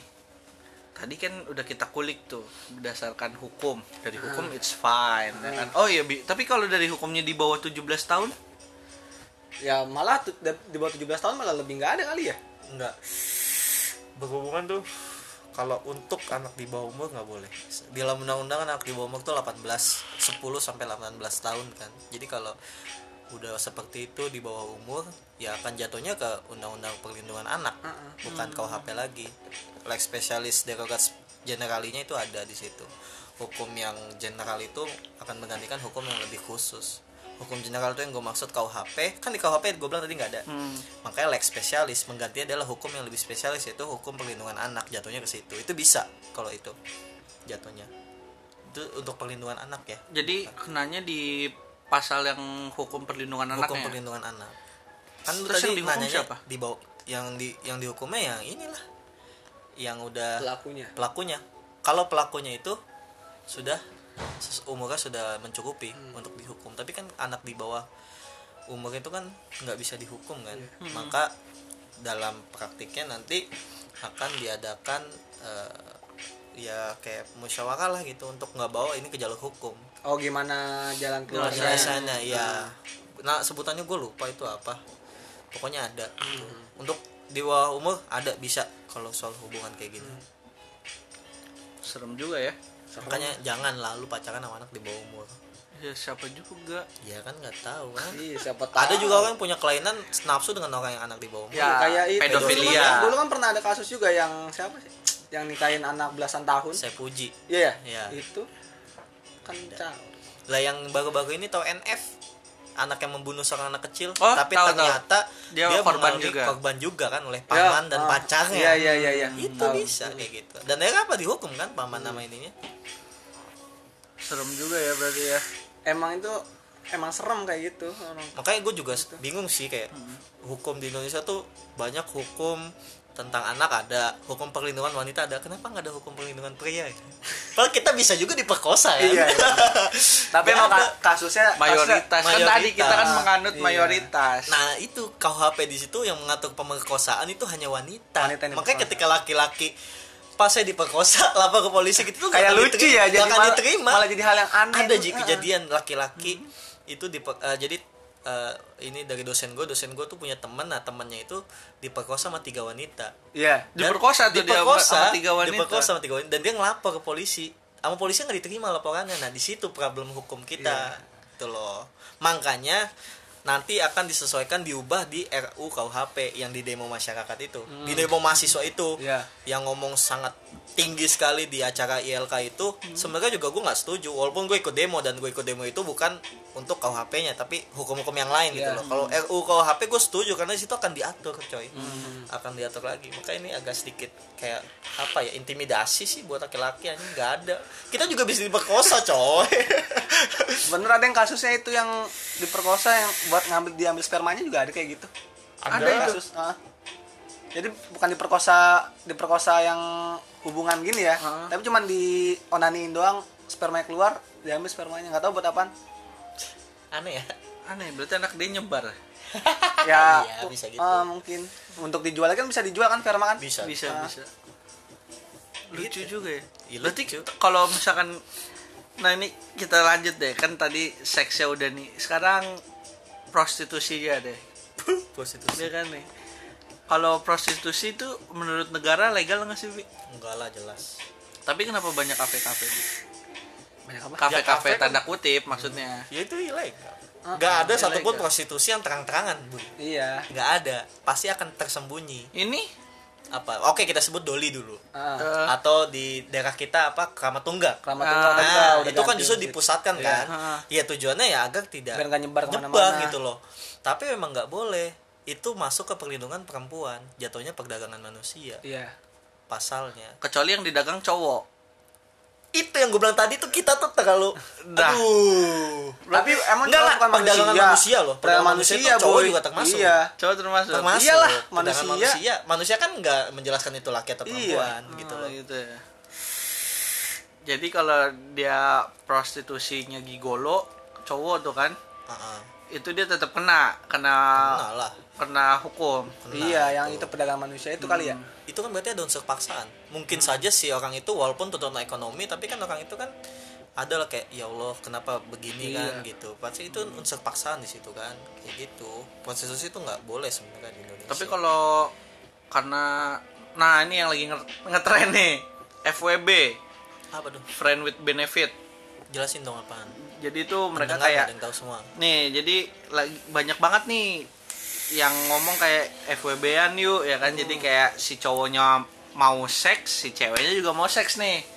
tadi kan udah kita kulik tuh berdasarkan hukum. Dari hukum it's fine ya kan? Oh iya Bi. tapi kalau dari hukumnya di bawah 17 tahun? Ya malah di bawah 17 tahun malah lebih nggak ada kali ya. enggak berhubungan tuh kalau untuk anak di bawah umur nggak boleh. Di dalam undang-undang anak di bawah umur tuh 18 10 sampai 18 tahun kan. Jadi kalau udah seperti itu di bawah umur ya akan jatuhnya ke undang-undang perlindungan anak bukan KUHP lagi. Lex spesialis derogat generalinya itu ada di situ. Hukum yang general itu akan menggantikan hukum yang lebih khusus hukum general itu yang gue maksud KUHP kan di KUHP gue bilang tadi nggak ada. Makanya lex spesialis mengganti adalah hukum yang lebih spesialis yaitu hukum perlindungan anak. Jatuhnya ke situ. Itu bisa kalau itu jatuhnya. Itu untuk perlindungan anak ya. Jadi kenanya di pasal yang hukum perlindungan hukum anaknya perlindungan anak. Kan lu Terus tadi yang nanyanya siapa? di bawah yang di yang dihukumnya yang inilah. Yang udah Pelakunya. pelakunya. Kalau pelakunya itu sudah umurnya sudah mencukupi untuk dihukum. Tapi kan anak di bawah umur itu kan nggak bisa dihukum kan. Maka dalam praktiknya nanti akan diadakan eh, ya kayak musyawarah lah gitu untuk nggak bawa ini ke jalur hukum. Oh gimana jalan keluar penyelesaiannya ya nah sebutannya gue lupa itu apa. Pokoknya ada. Gitu. untuk di bawah umur ada bisa kalau soal hubungan kayak gini. Serem juga ya makanya jangan lalu pacaran sama anak di bawah umur ya siapa juga ya kan nggak tahu kan Iya, siapa tahu. ada juga orang yang punya kelainan nafsu dengan orang yang anak di bawah umur Ya, kayak itu. pedofilia. Dulu kan, dulu kan pernah ada kasus juga yang siapa sih? Yang nikahin anak belasan tahun. saya puji Iya ya? Iya. Itu kan tahu. lah yang baru-baru ini tau NF anak yang membunuh seorang anak kecil Oh, tapi tahu, ternyata Dia korban mengalami juga. korban juga kan oleh paman dan ah. pacarnya Iya, iya, iya, iya. itu Tahu. bisa kayak gitu dan akhirnya apa dihukum kan paman nama ininya serem juga ya berarti ya Emang itu emang serem kayak gitu makanya gue juga bingung sih kayak hukum di Indonesia tuh banyak hukum tentang anak ada hukum perlindungan wanita ada kenapa nggak ada hukum perlindungan pria ya? Padahal kita bisa juga diperkosa ya Iya, iya. Tapi emang kasusnya mayoritas. Kan mayoritas. tadi kita kan menganut Iya. mayoritas. Nah itu KUHP di situ yang mengatur pemerkosaan itu hanya wanita, Wanita makanya ketika laki-laki pas saya diperkosa lapor ke polisi gitu tuh kayak lucu diterima, ya jadi malah, diterima. malah jadi hal yang aneh. Ada ji Heeh. kejadian laki-laki itu di jadi eh, ini dari dosen gue dosen gue tuh punya teman nah temannya itu diperkosa sama tiga wanita. Iya. Dan Diperkosa tuh dia diperkosa, sama tiga wanita. diperkosa sama tiga wanita. Dan dia ngelapor ke polisi. Sama polisi nggak diterima laporannya. Nah di situ problem hukum kita Iya. itu loh. Makanya nanti akan disesuaikan diubah di RU KUHP yang di demo masyarakat itu. Di demo mahasiswa itu Iya. yang ngomong sangat tinggi sekali di acara ILK itu. Sebenarnya juga gue nggak setuju walaupun gue ikut demo dan gue ikut demo itu bukan untuk KUHP-nya tapi hukum-hukum yang lain gitu Iya. loh kalau RU KUHP gue setuju karena di situ akan diatur coy akan diatur lagi maka ini agak sedikit kayak apa ya intimidasi sih buat laki-laki ini nggak ada kita juga bisa diperkosa coy Bener ada yang kasusnya itu yang diperkosa yang buat ngambil diambil spermanya juga ada kayak gitu. Ada Ada itu. kasus. ah. Jadi bukan diperkosa diperkosa yang hubungan gini ya, Ah. tapi cuman di onaniin doang spermanya keluar diambil spermanya nggak tahu buat apaan. Aneh ya Aneh, berarti anak dia nyebar. Ya, Iya, bisa gitu. ah, mungkin untuk dijual kan bisa dijual kan sperma kan? bisa Bisa, Ah. bisa. Lucu Gitu. juga ya. Iya, Berarti lucu. kalau misalkan Nah ini kita lanjut deh kan tadi seksnya udah nih sekarang prostitusinya deh prostitusi ya kan nih kalau prostitusi itu menurut negara legal nggak sih Bi? enggak lah jelas tapi kenapa banyak kafe-kafe Bi? Banyak apa? Kafe-kafe kafe kan- tanda kutip maksudnya. Ya itu ilegal. Ah, nggak ada ilegal. satupun prostitusi yang terang-terangan bu. Iya. nggak ada. Pasti akan tersembunyi. Ini? Apa? Oke kita sebut doli dulu. Eh, atau di daerah kita apa? Keramat tunggal Keramat Tunggal kan nah itu kan justru gitu. dipusatkan Iya. kan? Ah. ya tujuannya ya agar tidak Biar nyebar nyebar gitu loh. Tapi memang nggak boleh. Itu masuk ke perlindungan perempuan. Jatuhnya perdagangan manusia. Iya. pasalnya. Kecuali yang didagang cowok itu yang gue bilang tadi tuh kita tuh terlalu Dah. aduh Tapi emang enggak cowok lah perdagangan manusia. manusia loh Perdagangan manusia, manusia, itu cowok boy. juga termasuk Iya. cowok termasuk termasuk Iyalah, manusia. manusia manusia kan nggak menjelaskan itu laki atau Iya. perempuan gitu Ah, loh gitu ya. jadi kalau dia prostitusinya gigolo cowok tuh kan Heeh. itu dia tetap kena kena Nah lah kena hukum. Kena iya, yang itu. perdagangan manusia itu kali ya. itu kan berarti ada unsur paksaan. Mungkin saja si orang itu walaupun tuntutan ekonomi tapi kan orang itu kan ada lah kayak ya Allah kenapa begini Iya. kan? Gitu. Pasti itu unsur paksaan di situ kan. Kayak gitu. Prostitusi itu nggak boleh sebenarnya di Indonesia. Tapi kalau karena nah ini yang lagi nge- ngetren nih. FWB apa tuh? Friend with benefit. Jelasin dong apaan. Jadi itu mereka Pendengar kayak tahu semua. nih jadi lagi banyak banget nih yang ngomong kayak FWB-an yuk ya kan jadi kayak si cowoknya mau seks si ceweknya juga mau seks nih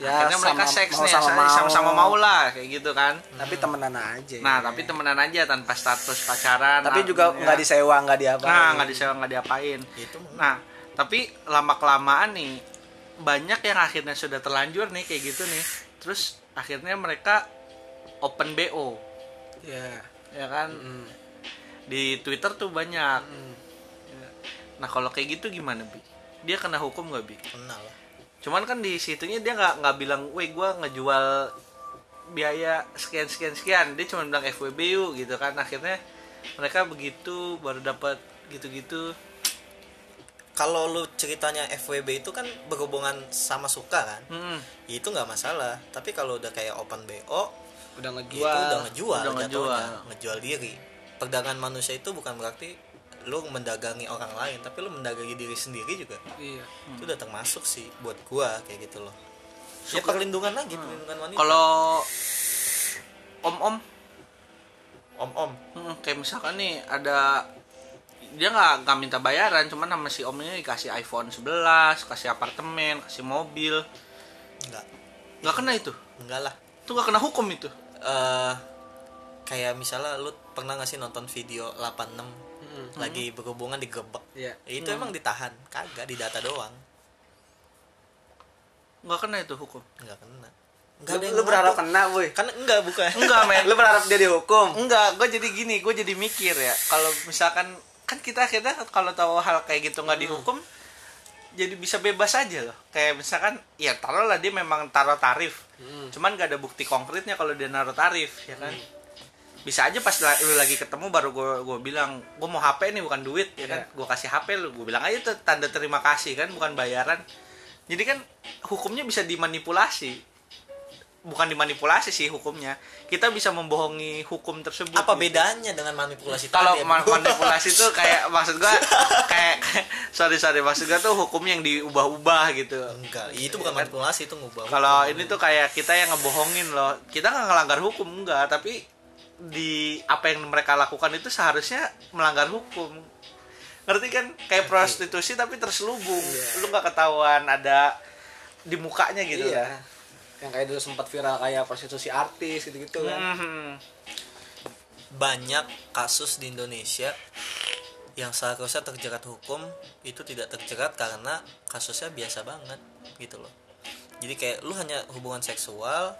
Ya, akhirnya mereka sama- seks mau nih sama sa- mau. sama-sama mau lah kayak gitu kan Tapi temenan aja. nah tapi temenan aja tanpa status pacaran tapi nah, juga ya. nggak disewa, nggak diapa. nah nggak disewa nggak diapain itu nah tapi lama kelamaan nih banyak yang akhirnya sudah terlanjur nih kayak gitu nih terus akhirnya mereka open bo Iya. ya kan Mm. Di Twitter tuh banyak. Mm. Ya. Nah kalau kayak gitu gimana bi? Dia kena hukum nggak bi? kenal lah Cuman kan di situnya dia nggak nggak bilang, weh gue ngejual biaya sekian sekian sekian. Dia cuma bilang FWB yuk gitu kan. Akhirnya mereka begitu baru dapat gitu-gitu. kalau lu ceritanya FWB itu kan berhubungan sama suka kan Hmm. ya itu nggak masalah tapi kalau udah kayak open BO Udah itu ngejual. udah ngejual Udah ngejual. ngejual diri perdagangan manusia itu bukan berarti lu mendagangi orang lain tapi lu mendagangi diri sendiri juga. Iya. itu udah termasuk sih buat gua kayak gitu loh. Ya perlindungan lagi perlindungan wanita. Kalau om-om, om om hmm, kayak misalkan nih ada dia nggak nggak minta bayaran, cuman sama si om ini dikasih iPhone 11, kasih apartemen, kasih mobil, enggak nggak kena itu, enggak lah. Itu nggak kena hukum itu. eh kayak misalnya lu pernah nggak sih nonton video 86 Mm. lagi berhubungan digebek Iya. Ya, itu emang ditahan kagak di data doang. Nggak kena itu hukum? Nggak kena. Lu, nggak ada yang lu berharap kena, boy. kan enggak bukan. Enggak men. Lu berharap dia dihukum. enggak gue jadi gini gue jadi mikir ya. Kalau misalkan kan kita akhirnya kalau tahu hal kayak gitu nggak dihukum jadi bisa bebas aja loh. Kayak misalkan ya taruhlah dia memang taruh tarif. Hmm. cuman gak ada bukti konkretnya kalau dia naruh tarif ya kan bisa aja pas lu lagi ketemu baru gue gue bilang gue mau HP nih bukan duit ya kan? Iya. gue kasih HP lu gue bilang aja tuh tanda terima kasih kan bukan bayaran. Jadi kan hukumnya bisa dimanipulasi. Bukan dimanipulasi sih hukumnya. Kita bisa membohongi hukum tersebut. Apa gitu. bedanya dengan manipulasi kalau tadi? ma- manipulasi itu kayak maksud gua kayak, kayak sorry sorry maksud gua tuh hukum yang diubah-ubah gitu. Enggak itu bukan manipulasi itu ngubah kalau ini tuh kayak kita yang ngebohongin loh. Kita nggak ngelanggar hukum enggak tapi di apa yang mereka lakukan itu seharusnya melanggar hukum. Ngerti kan? Kayak prostitusi tapi terselubung. Lu nggak ketahuan ada di mukanya gitu iya. yang kayak dulu sempat viral kayak prostitusi artis gitu-gitu kan. Mhm. banyak kasus di Indonesia yang seharusnya terjerat hukum itu tidak terjerat karena kasusnya biasa banget gitu loh. Jadi kayak lu hanya hubungan seksual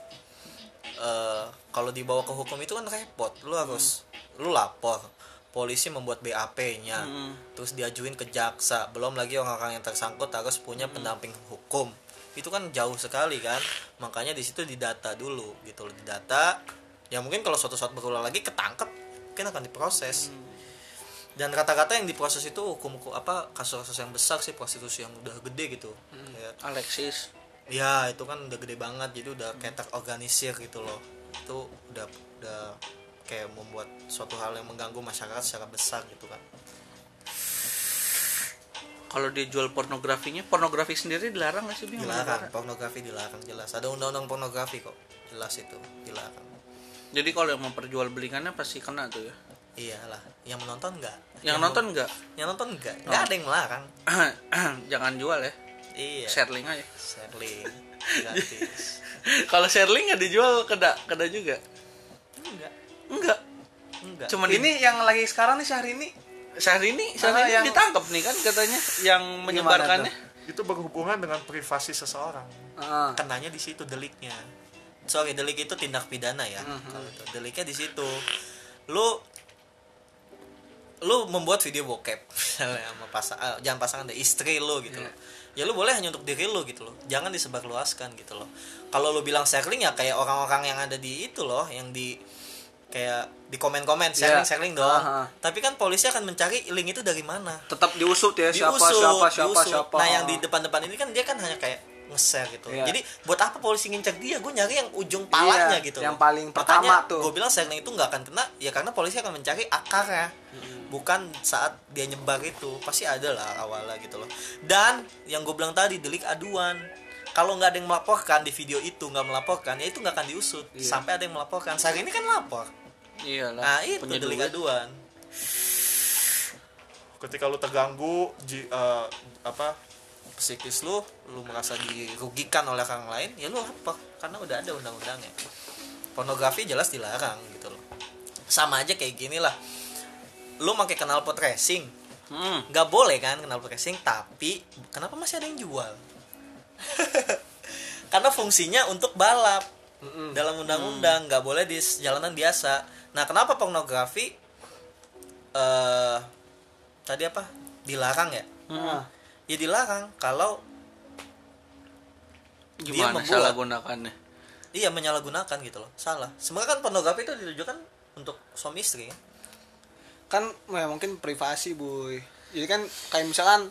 eh, kalau dibawa ke hukum itu kan repot. Lu harus lu lapor. Polisi membuat BAP-nya terus diajuin ke jaksa. Belum lagi orang-orang yang tersangkut harus punya pendamping hukum. Itu kan jauh sekali kan? Makanya di situ didata dulu gitu loh. Didata ya mungkin kalau suatu saat berulang lagi ketangkep. Mungkin akan diproses. Dan kata-kata yang diproses itu hukum apa kasus-kasus yang besar sih prostitusi yang udah gede gitu. Kayak, Alexis ya itu kan udah gede banget jadi udah kayak terorganisir gitu loh. Itu udah udah kayak membuat suatu hal yang mengganggu masyarakat secara besar gitu kan. Kalau dia jual pornografinya pornografi sendiri dilarang nggak sih Bim? dilarang pornografi dilarang jelas. Ada undang-undang pornografi kok jelas itu dilarang. Jadi kalau yang memperjualbelikannya pasti kena tuh ya? Iyalah yang menonton enggak yang nonton nggak? Yang nonton enggak enggak ada yang melarang. Jangan jual ya iya. Share link aja. Sharing gratis. Kalau share link nggak dijual kena kena juga? Enggak. Enggak. Enggak. Cuman ini yang lagi sekarang nih sehari ini Syahrini? Ini Ah, Syahrini yang- ditangkap nih kan katanya. Yang menyebarkannya. itu berhubungan dengan privasi seseorang. Heeh. kenanya di situ deliknya. Sorry delik itu tindak pidana ya. Mhm. kalau itu deliknya di situ. Lu lu membuat video bokep. Misalnya sama pasang ah, jangan pasangan deh istri lu gitu Iya. Ya lu boleh hanya untuk diri lu gitu loh jangan disebarluaskan gitu loh kalau lu bilang sharing ya kayak orang-orang yang ada di itu loh yang di kayak di komen-komen sharing Iya. sharing dong Aha. tapi kan polisi akan mencari link itu dari mana tetap diusut ya siapa diusut, siapa siapa diusut. siapa Nah yang di depan-depan ini kan dia kan hanya kayak nge-share gitu. Iya. Jadi buat apa polisi ngincer dia? Gue nyari yang ujung palanya Iya, gitu. yang paling pertama tuh. Gue bilang sharing itu nggak akan kena ya karena polisi akan mencari akarnya. Bukan saat dia nyebar itu pasti ada lah awalnya gitu loh. Dan yang gue bilang tadi delik aduan. Kalau nggak ada yang melaporkan di video itu nggak melaporkan ya itu nggak akan diusut Iya. sampai ada yang melaporkan. Saat ini kan lapor. iyalah Nah itu delik aduan. ketika lu terganggu ji- eh, apa psikis lu lu merasa dirugikan oleh orang lain ya lu lapor karena udah ada undang-undangnya. Pornografi jelas dilarang gitu loh. Sama aja kayak gini lah. Lu pakai knalpot racing. Hmm. nggak boleh kan knalpot racing tapi kenapa masih ada yang jual? Karena fungsinya untuk balap. Dalam undang-undang nggak boleh di jalanan biasa. Nah kenapa pornografi eh tadi apa? Dilarang ya? Heeh. Ya dilarang. Kalau dia gimana membuat. salah gunakannya? Iya menyalahgunakan gitu loh. Salah. Sebenarnya kan pornografi itu ditujukan untuk suami istri. Kan? kan ya, mungkin privasi boy. Jadi kan kayak misalkan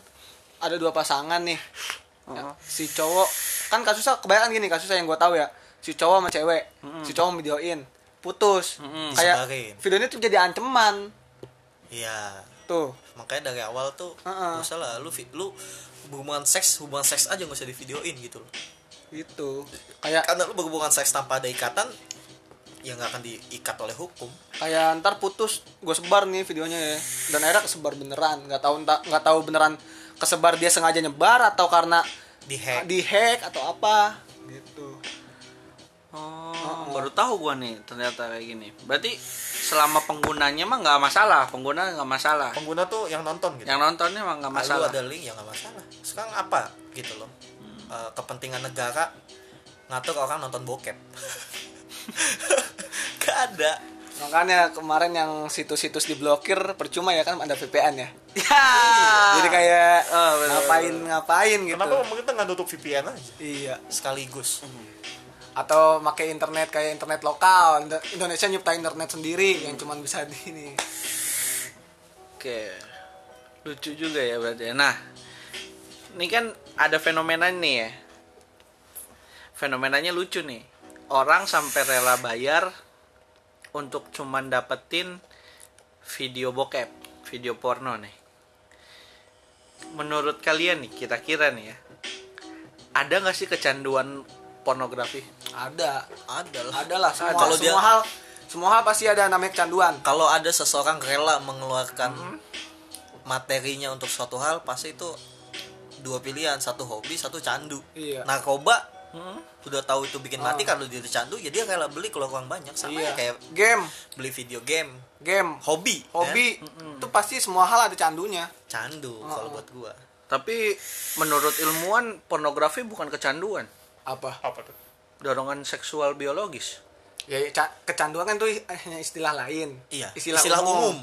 ada dua pasangan nih. Ya, si cowok kan kasusnya kebanyakan gini kasusnya yang gue tahu ya. Si cowok sama cewek. Si cowok videoin putus. Mm-mm. kayak Disebarin. videonya tuh jadi ancaman. Iya tuh. Makanya dari awal tuh Heeh. nggak usah lah lu lu hubungan seks hubungan seks aja nggak usah di videoin gitu loh. Gitu. Kayak karena lu berhubungan seks tanpa ada ikatan ya nggak akan diikat oleh hukum. kayak ntar putus gue sebar nih videonya ya. Dan akhirnya kesebar beneran nggak tahu nggak tahu beneran kesebar dia sengaja nyebar atau karena di hack. di hack atau apa. Gitu. Oh, baru tahu gua nih ternyata kayak gini. Berarti selama penggunanya mah nggak masalah, pengguna nggak masalah. pengguna tuh yang nonton gitu. Yang nontonnya mah nggak masalah. ada link ya nggak masalah. Sekarang apa gitu loh? Eh, kepentingan negara ngatur orang nonton bokep. Gak ada. Makanya kemarin yang situs-situs diblokir percuma ya kan ada VPN ya? Ya. jadi kayak Oh, bener, ngapain ngapain gitu. Kenapa pemerintah nggak nutup VPN aja? Iya. Sekaligus atau pakai internet kayak internet lokal Indo- Indonesia nyiptain internet sendiri yang cuman bisa di ini Oke. Lucu juga ya berarti. Nah, ini kan ada fenomena nih ya. Fenomenanya lucu nih. orang sampai rela bayar untuk cuman dapetin video bokep, video porno nih. Menurut kalian nih, kira-kira nih ya, ada nggak sih kecanduan pornografi? ada. Ada lah. Ada lah semua, Kalau dia- semua hal semua hal pasti ada namanya kecanduan. Kalau ada seseorang rela mengeluarkan materinya untuk suatu hal pasti itu dua pilihan. Satu hobi satu candu. Iya. narkoba Hmm? udah tahu itu bikin mati kalau dia candu ya dia rela beli kalau uang banyak. Sama iya. ya kayak game. beli video game. Game. Hobi hobi. Ya. itu pasti semua hal ada candunya. Candu kalau buat gua. Tapi menurut ilmuwan pornografi bukan kecanduan, apa apa tuh dorongan seksual biologis. ya ca- kecanduan kan itu hanya istilah lain iya istilah, istilah, umum,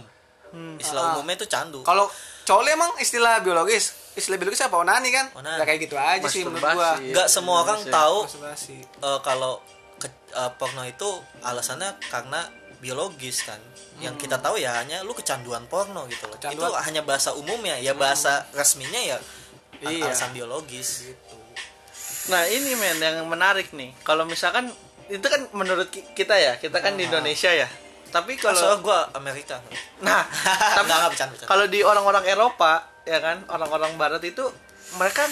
Hmm. istilah Ah. umumnya itu candu kalau cowok emang istilah biologis istilah biologis apa onani kan Onani. ya kayak gitu aja sih menurut gua iya. nggak semua orang Iya. tahu Masturbasi. eh, kalau ke- eh, porno itu alasannya karena biologis kan yang kita tahu ya hanya lu kecanduan porno gitu loh Kecanduan. itu hanya bahasa umumnya ya bahasa resminya ya Iya. alasan biologis Nah ini men yang menarik nih. Kalau misalkan itu kan menurut ki- kita ya, kita kan di Indonesia ya. Tapi kalau kalau gua Amerika nah, tapi kalau di orang-orang Eropa ya kan, orang-orang Barat itu mereka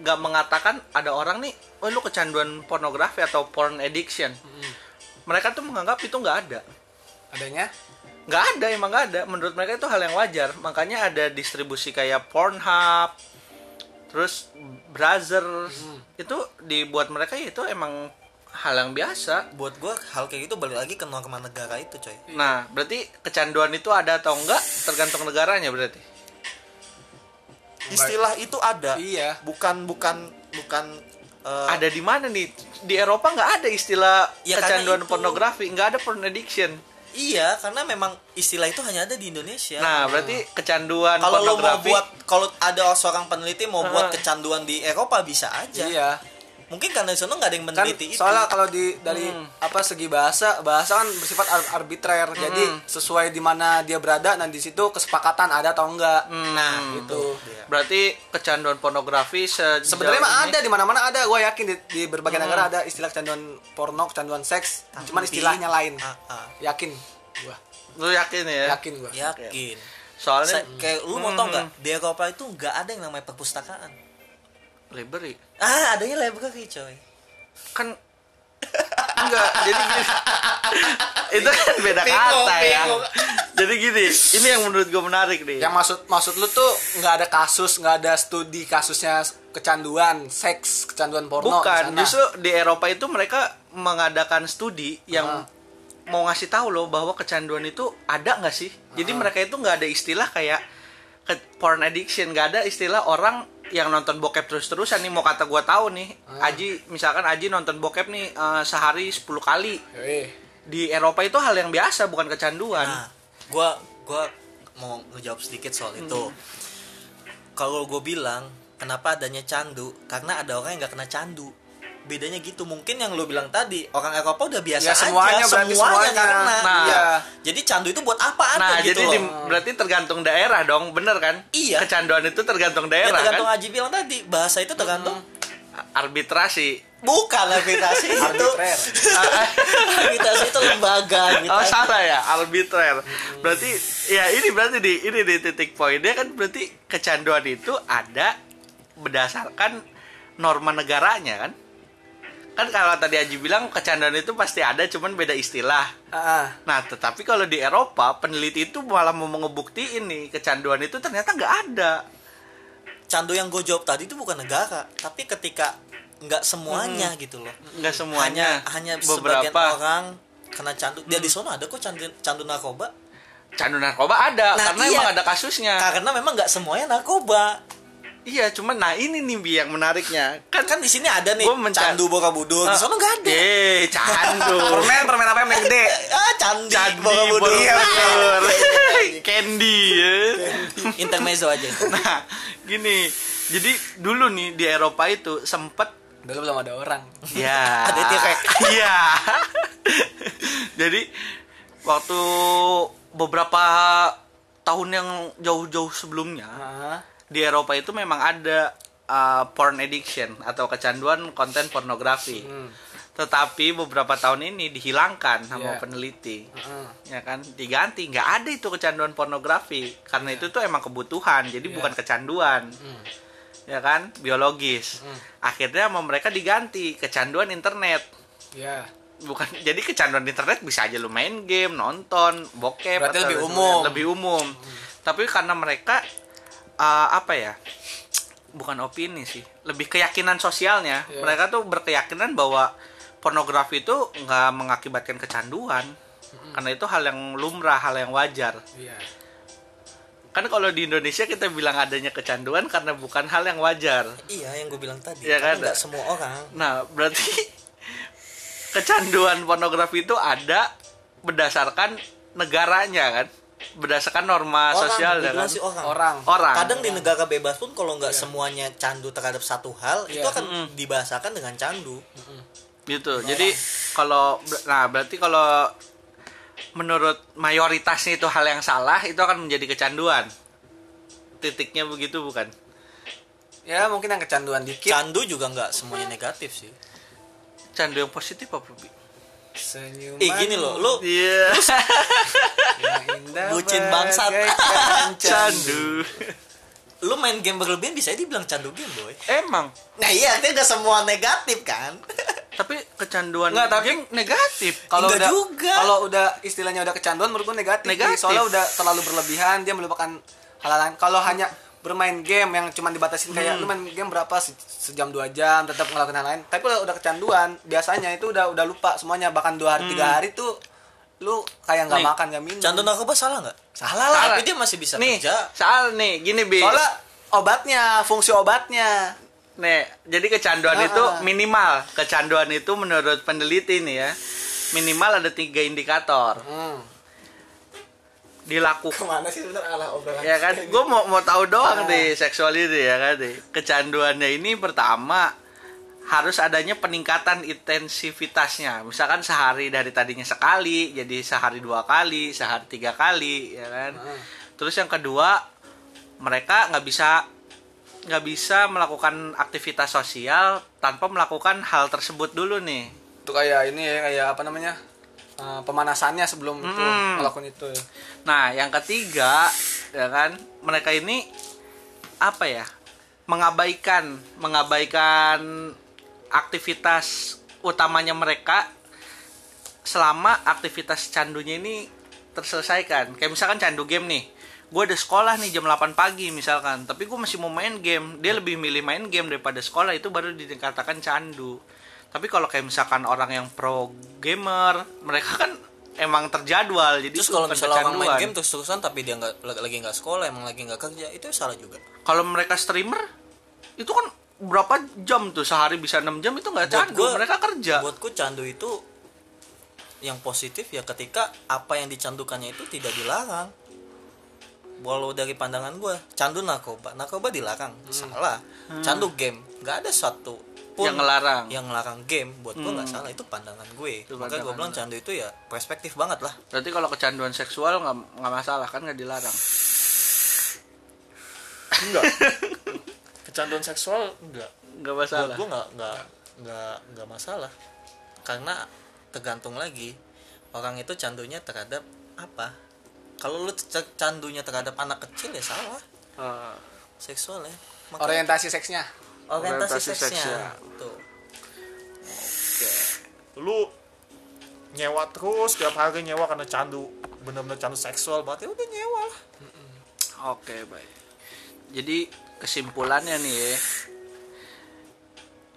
nggak mengatakan ada orang nih, oh lu kecanduan pornografi atau porn addiction. Mereka tuh menganggap itu nggak ada. adanya nggak ada emang nggak ada menurut mereka itu hal yang wajar makanya ada distribusi kayak Pornhub terus Brother itu dibuat mereka itu emang hal yang biasa. Buat gua hal kayak gitu balik lagi ke norma negara itu coy. Nah berarti kecanduan itu ada atau enggak? Tergantung negaranya berarti. Istilah itu ada. Iya. Bukan bukan bukan eh, ada di mana nih? Di Eropa nggak ada istilah Ya, kecanduan pornografi. Nggak ada porn addiction iya karena memang istilah itu hanya ada di Indonesia. Nah berarti kecanduan kalau lu mau buat kalau ada seorang peneliti mau buat kecanduan di Eropa bisa aja. Iya mungkin karena di sana nggak ada yang kan meneliti itu. soalnya kalau di dari Hmm. apa segi bahasa bahasa kan bersifat ar- arbitrer. Jadi sesuai di mana dia berada dan di situ kesepakatan ada atau enggak. Nah itu berarti kecanduan pornografi sebenarnya mah ada di mana-mana ada. Gue yakin di, di berbagai negara ada istilah kecanduan porno kecanduan seks. Cuman Tapi- istilahnya lain. Ah, ah. yakin gua. Lu yakin ya? Yakin gua. Yakin. Soalnya Sa- kayak lu mau tau nggak? Di Eropa itu nggak ada yang namanya perpustakaan library. Ah adanya library coy. Kan enggak jadi gini. Itu kan beda Bingung, kata ya. jadi gini ini yang menurut gue menarik nih. Yang maksud maksud lu tuh nggak ada kasus nggak ada studi kasusnya kecanduan seks kecanduan porno bukan justru di Eropa itu mereka mengadakan studi yang Ah. mau ngasih tahu loh bahwa kecanduan itu ada nggak sih? Jadi Ah. mereka itu nggak ada istilah kayak ke- porn addiction nggak ada istilah orang yang nonton bokep terus-terusan nih mau kata gua tahu nih Ah. Aji misalkan Aji nonton bokep nih eh, sehari 10 kali. Yoi. di Eropa itu hal yang biasa bukan kecanduan. Nah gua gua mau ngejawab sedikit soal itu. Kalau gue bilang kenapa adanya candu? Karena ada orang yang nggak kena candu bedanya gitu mungkin yang lu bilang tadi orang Eropa udah biasa Ya, semuanya aja berarti semuanya, semuanya. kena Nah. Iya. jadi candu itu buat apa ada Nah, gitu jadi loh di- berarti tergantung daerah dong, bener kan? Iya. Kecanduan itu tergantung ya daerah tergantung kan? Aji bilang tadi bahasa itu tergantung Arbitrasi. bukan arbitrasi itu Arbitrer. arbitrasi itu lembaga gitu Oh salah ya, arbitrer. Berarti ya ini berarti di ini di titik poinnya kan berarti kecanduan itu ada berdasarkan norma negaranya kan? Kan kalau tadi Aji bilang kecanduan itu pasti ada, cuman beda istilah. Ah, Nah, tetapi kalau di Eropa peneliti itu malah mau ngebuktiin nih kecanduan itu ternyata nggak ada. candu yang gue jawab tadi itu bukan negara tapi ketika nggak semuanya gitu loh Nggak semuanya. hanya hanya sebagian beberapa orang kena candu dia di sana ada kok candu candu narkoba candu narkoba ada Nah, karena iya. emang ada kasusnya. karena memang nggak semuanya narkoba Iya, cuman nah ini nih Bi yang menariknya. Kan kan di sini ada nih Gua menca- candu borobudur di sana nggak ada Eh, candu. permen permen apa yang gede ah candi, Candi borobudur Borobudur. Candy ya. intermezzo aja Nah, gini. Jadi dulu nih di Eropa itu sempet dulu belum ada orang ya. Ada tirek. Iya. Jadi waktu beberapa tahun yang jauh-jauh sebelumnya Ah, di Eropa itu memang ada uh, porn addiction atau kecanduan konten pornografi. Hmm. tetapi beberapa tahun ini dihilangkan sama Iya. peneliti Heeh. ya kan diganti nggak ada itu kecanduan pornografi karena itu tuh emang kebutuhan jadi Iya. bukan kecanduan Hmm. ya kan biologis Hmm. akhirnya sama mereka diganti kecanduan internet Ya. bukan jadi kecanduan internet bisa aja lu main game nonton bokep Berarti atau lebih umum. Hmm. lebih umum tapi karena mereka uh, apa ya bukan opini sih lebih keyakinan sosialnya Iya. mereka tuh berkeyakinan bahwa pornografi itu nggak mengakibatkan kecanduan Hmm. karena itu hal yang lumrah hal yang wajar Iya. kan kalau di Indonesia kita bilang adanya kecanduan karena bukan hal yang wajar iya yang gue bilang tadi Iya karena kan? nggak semua orang Nah, berarti kecanduan pornografi itu ada berdasarkan negaranya kan? Berdasarkan norma orang sosial ya bilang kan? orang Orang. Orang. kadang di negara bebas pun kalau nggak semuanya candu terhadap satu hal itu Iya. akan dibahasakan dengan candu gitu. Jadi kalau nah berarti kalau menurut mayoritasnya itu hal yang salah itu akan menjadi kecanduan. Titiknya begitu bukan? Ya mungkin yang kecanduan dikit. candu juga nggak semuanya negatif sih Candu yang positif apa, Bi? Senyuman. eh gini loh lu Iya. indah Bucin bangsat. Candu. lu main game berlebihan bisa dibilang candu game boy Emang. nah iya itu nggak semua negatif kan Tapi kecanduan Nggak, tapi- game negatif. Kalau udah juga. kalau udah istilahnya udah kecanduan menurut gue negatif. Negatif. Soalnya udah terlalu berlebihan dia melupakan hal lain. Kalau hanya bermain game yang cuma dibatasin kayak lu main game berapa? Se- sejam dua jam tetap ngelakuin hal lain. Tapi kalau udah kecanduan biasanya itu udah udah lupa semuanya. Bahkan dua hari tiga hari tuh lu kayak nggak makan nggak minum. Candu narkoba salah nggak? Salah lah. tapi dia masih bisa nih, kerja. soal nih, gini Bi. soalnya obatnya fungsi obatnya. Nih, jadi kecanduan Ah, itu minimal. Kecanduan itu menurut peneliti nih ya, minimal ada tiga indikator. hmm. Dilakukan. Ke mana sih sebenarnya alah obrolan. Ya kan? Gue mau mau tahu doang nih seksual ini ya kan nih. Kecanduannya ini pertama harus adanya peningkatan intensivitasnya. Misalkan sehari dari tadinya sekali jadi sehari dua kali sehari tiga kali ya kan? Hmm. terus yang kedua mereka nggak bisa nggak bisa melakukan aktivitas sosial tanpa melakukan hal tersebut dulu nih. Itu kayak ini ya kayak apa namanya eh, pemanasannya sebelum itu Hmm. melakukan itu ya. Nah, yang ketiga, ya kan, mereka ini apa ya? Mengabaikan, mengabaikan aktivitas utamanya mereka selama aktivitas candunya ini terselesaikan. Kayak misalkan candu game nih. Gue ada sekolah nih jam 8 pagi misalkan, tapi gue masih mau main game. Dia lebih milih main game daripada sekolah itu baru dikatakan candu. Tapi kalau kayak misalkan orang yang pro gamer, mereka kan emang terjadwal. Jadi terus kalau misalnya orang main game terus terusan tapi dia nggak lagi nggak sekolah emang lagi nggak kerja itu salah juga. Kalau mereka streamer itu kan berapa jam tuh? Sehari bisa 6 jam itu nggak candu. gua- mereka kerja. buatku candu itu yang positif ya ketika apa yang dicandukannya itu tidak dilarang. Walau dari pandangan gue candu narkoba. Narkoba dilarang salah. Candu game. Nggak ada satu pun Yang ngelarang. yang ngelarang game buat gue nggak Hmm. salah itu pandangan gue. Itu makanya gue bilang candu itu ya perspektif banget lah. Berarti kalau kecanduan seksual nggak nggak masalah kan nggak dilarang? Enggak. Kecanduan seksual enggak. Nggak buat masalah gue nggak nggak nggak nggak masalah. Karena tergantung lagi orang itu candunya terhadap apa? Kalau lu candunya terhadap anak kecil ya salah. Eh, seksual ya. Makanya- orientasi seksnya orientasi, Orientasi seksnya. tuh oke. Lu nyewa terus tiap hari nyewa karena candu bener-bener candu seksual berarti udah nyewa oke baik. Jadi kesimpulannya nih ya,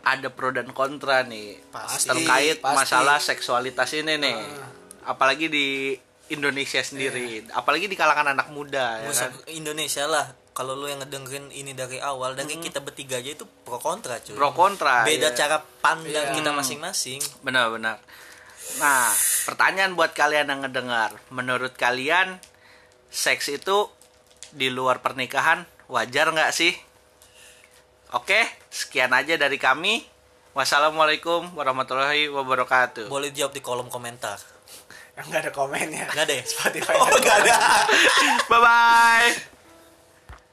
ada pro dan kontra nih Pasti, terkait pasti. masalah seksualitas ini nih. Apalagi di Indonesia sendiri. Apalagi di kalangan anak muda ya kan? Indonesia lah kalau lu yang ngedengerin ini dari awal dari kita bertiga aja itu pro kontra cuy pro kontra beda ya. cara pandang Iya. kita masing-masing Benar-benar. Nah, pertanyaan buat kalian yang ngedengar, menurut kalian seks itu di luar pernikahan wajar nggak sih? Oke, sekian aja dari kami. Wassalamualaikum warahmatullahi wabarakatuh. boleh jawab di kolom komentar yang nggak ada komennya nggak deh Spotify oh nggak ada Bye bye.